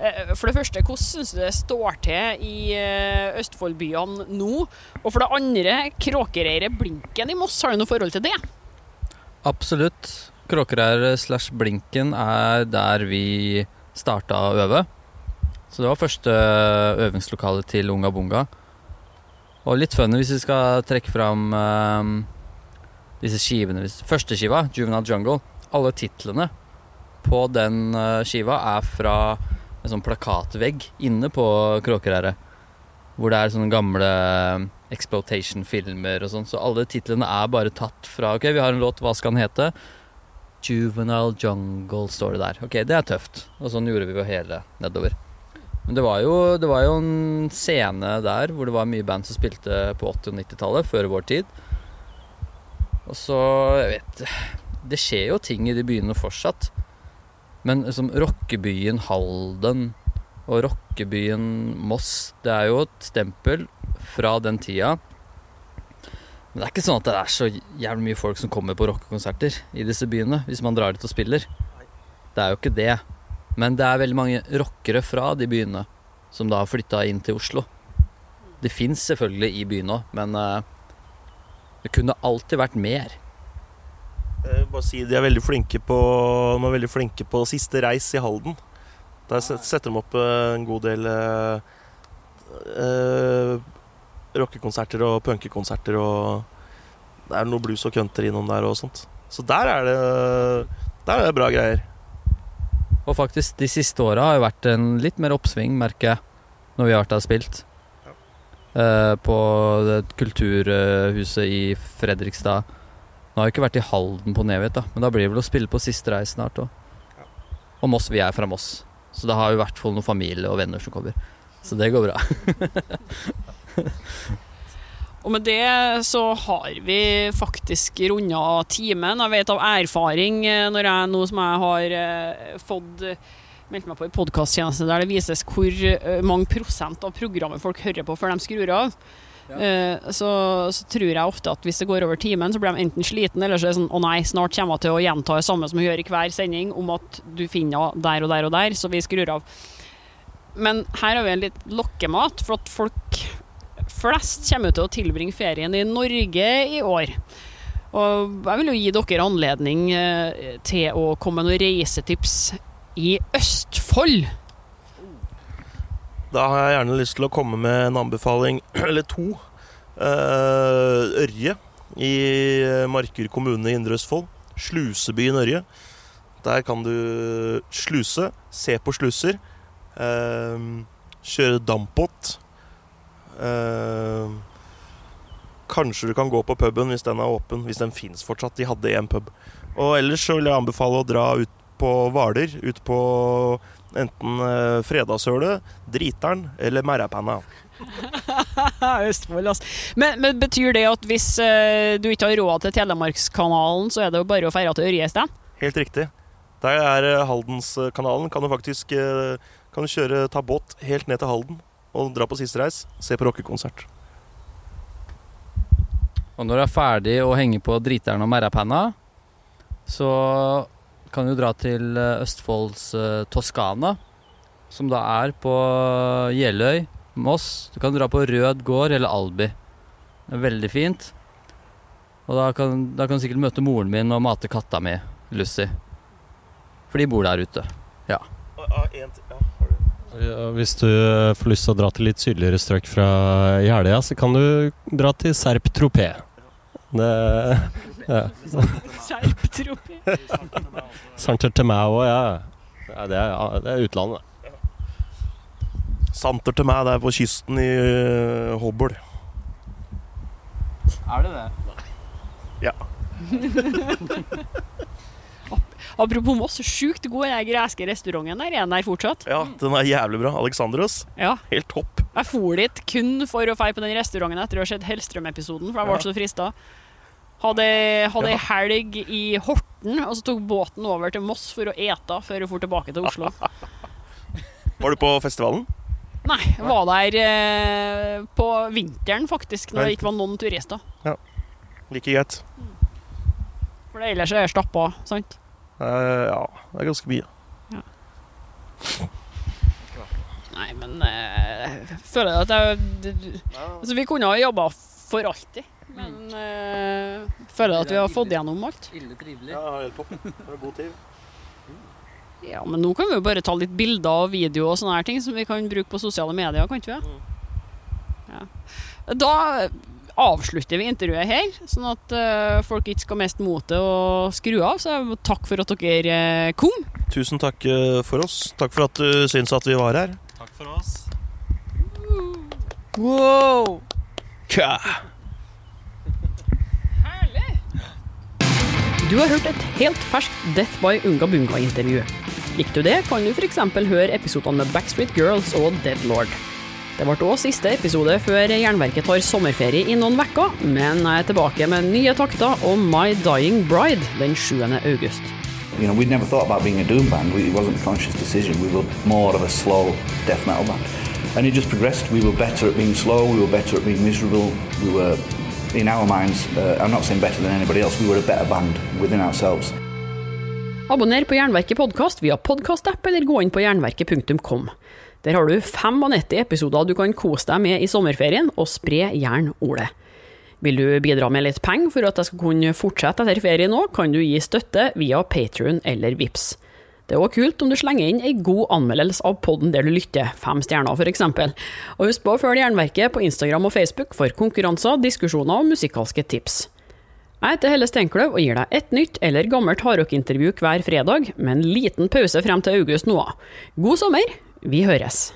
Eh, For det første, hvordan syns du det står til i eh, Østfoldbyene nå? Og for det andre, Kråkereiret Blinken i Moss, har du noe forhold til det? Absolutt. Kråkereiret slash Blinken er der vi starta å øve. Så det var første øvingslokale til Unga Bunga. Og litt funny hvis vi skal trekke fram um, disse skivene Første skiva, Juvenile Jungle, alle titlene på den eh, skiva er fra en sånn plakatvegg inne på Kråkereiret. Hvor det er sånne gamle eh, exploitation-filmer og sånn. Så alle titlene er bare tatt fra Ok, vi har en låt, hva skal den hete? Juvenile Jungle står det der. Ok, det er tøft. Og sånn gjorde vi jo hele nedover. Men det var, jo, det var jo en scene der hvor det var mye band som spilte på 80- og 90-tallet, før vår tid. Og så, jeg vet Det skjer jo ting i de byene fortsatt. Men liksom rockebyen Halden og rockebyen Moss, det er jo et stempel fra den tida. Men det er ikke sånn at det er så jævlig mye folk som kommer på rockekonserter i disse byene, hvis man drar dit og spiller. Det er jo ikke det. Men det er veldig mange rockere fra de byene som da har flytta inn til Oslo. Det fins selvfølgelig i byen òg, men eh, det kunne alltid vært mer. Bare si De er veldig flinke på De er veldig flinke på siste reis i Halden. Der setter de opp eh, en god del eh, eh, rockekonserter og punkekonserter og Det er noe blues og country innom der og sånt. Så der er det Der er det bra greier. Og faktisk, de siste åra har jo vært en litt mer oppsving, merker jeg, når vi har vært der og spilt. Eh, på kulturhuset i Fredrikstad. Nå har jeg ikke vært i Halden på Nevet, da, men da blir det vel å spille på siste reis snart òg. Og Moss, vi er fra Moss, så da har vi i hvert fall noen familie og venner som kommer. Så det går bra. Og med det så har vi faktisk runda timen. Jeg vet av erfaring, eh, når jeg nå som jeg har eh, fått eh, meldt meg på en podkasttjeneste der det vises hvor mange prosent av programmet folk hører på før de skrur av, eh, så, så tror jeg ofte at hvis det går over timen, så blir de enten sliten, eller så er det sånn å nei, snart kommer jeg til å gjenta det samme som vi gjør i hver sending, om at du finner der og der og der, så vi skrur av. Men her har vi en litt lokkemat, for at folk flest kommer til å tilbringe ferien i Norge i år. Og jeg vil jo gi dere anledning eh, til å komme med noen reisetips i Østfold. Da har jeg gjerne lyst til å komme med en anbefaling, eller to. Eh, Ørje i Marker kommune i Indre Østfold. Slusebyen Ørje. Der kan du sluse, se på sluser, eh, kjøre dampbåt. Eh, kanskje du kan gå på puben hvis den er åpen, hvis den fins fortsatt. De hadde én pub. Og ellers så vil jeg anbefale å dra ut på Hvaler. Ut på enten eh, Fredagshølet, Driteren eller Merrapanna. Østfold, altså. Men, men betyr det at hvis eh, du ikke har råd til Telemarkskanalen, så er det jo bare å feire til Ørje isteden? Helt riktig. Der er eh, Haldenskanalen. Kan du faktisk kan du kjøre, ta båt helt ned til Halden og dra på siste reis. Se på rockekonsert. Og når du er ferdig å henge på driteren og merrapanna, så kan jo dra til eh, Østfolds eh, Toskana, som da er på Jeløy, Moss. Du kan dra på Rød gård eller Albi. Det er veldig fint. Og da kan, da kan du sikkert møte moren min og mate katta mi, Lucy. For de bor der ute. Ja, Ja, Hvis du eh, får lyst til å dra til litt sydligere strøk fra Jeløya, så kan du dra til Serp Tropé. Det ja. Serptropi. Santer Temao, ja. ja det, er, det er utlandet. Santer til meg, det er på kysten i uh, Hobøl. Er det det? Ja. Apropos Moss, sjukt god den greske restauranten der. Er den der fortsatt? Ja, den er jævlig bra. Alexandros. Ja. Helt topp. Jeg for dit kun for å feire på den restauranten etter å ha sett Hellstrøm-episoden, for jeg ble Ja. så frista. Hadde, hadde ei helg i Horten, og så tok båten over til Moss for å ete før hun for tilbake til Oslo. Var du på festivalen? Nei, jeg var der eh, på vinteren, faktisk, når det ikke var noen turister. Ja, Like greit. For ellers er det stappa, sant? Uh, ja, det er ganske mye. Nei, men eh, jeg føler at jeg d- d- Altså, vi kunne ha jobba for alltid, men eh, føler at vi har fått gjennom alt. Ille trivelig. Ja, helt topp. Det god tid. Ja, men nå kan vi jo bare ta litt bilder og video og sånne her ting som vi kan bruke på sosiale medier, kan ikke vi? Ja. Da avslutter vi intervjuet her, sånn at eh, folk ikke skal miste motet og skru av. Så takk for at dere eh, kom. Tusen takk for oss. Takk for at du syns at vi var her. Takk for oss. Wow! Ka. Du har hørt et helt ferskt Death by Unga Bunga-intervju. Likte du det, kan du f.eks. høre episodene med Backstreet Girls og Deadlord. Det ble òg siste episode før Jernverket tar sommerferie i noen uker, men jeg er tilbake med nye takter og My Dying Bride den 7. august. You know, we'd never thought about being a doom band. It wasn't a conscious decision. We were more of a slow death metal band. And it just progressed. We were better at being slow. We were better at being miserable. We were, in our minds, uh, I'm not saying better than anybody else, we were a better band within ourselves. Abonner på Jernverket podkast via podkastapp eller gå inn på jernverket.kom. Der har du 95 episoder du kan kose deg med i sommerferien, og spre gjerne ordet. Vil du bidra med litt penger for at jeg skal kunne fortsette etter ferien òg, kan du gi støtte via Patrion eller Vips. Det er òg kult om du slenger inn ei god anmeldelse av podden der du lytter, fem stjerner f.eks. Og husk på å følge Jernverket på Instagram og Facebook for konkurranser, diskusjoner og musikalske tips. Jeg heter Helle Steinkløv og gir deg et nytt eller gammelt hardrockintervju hver fredag, med en liten pause frem til august nå. God sommer! Vi høres!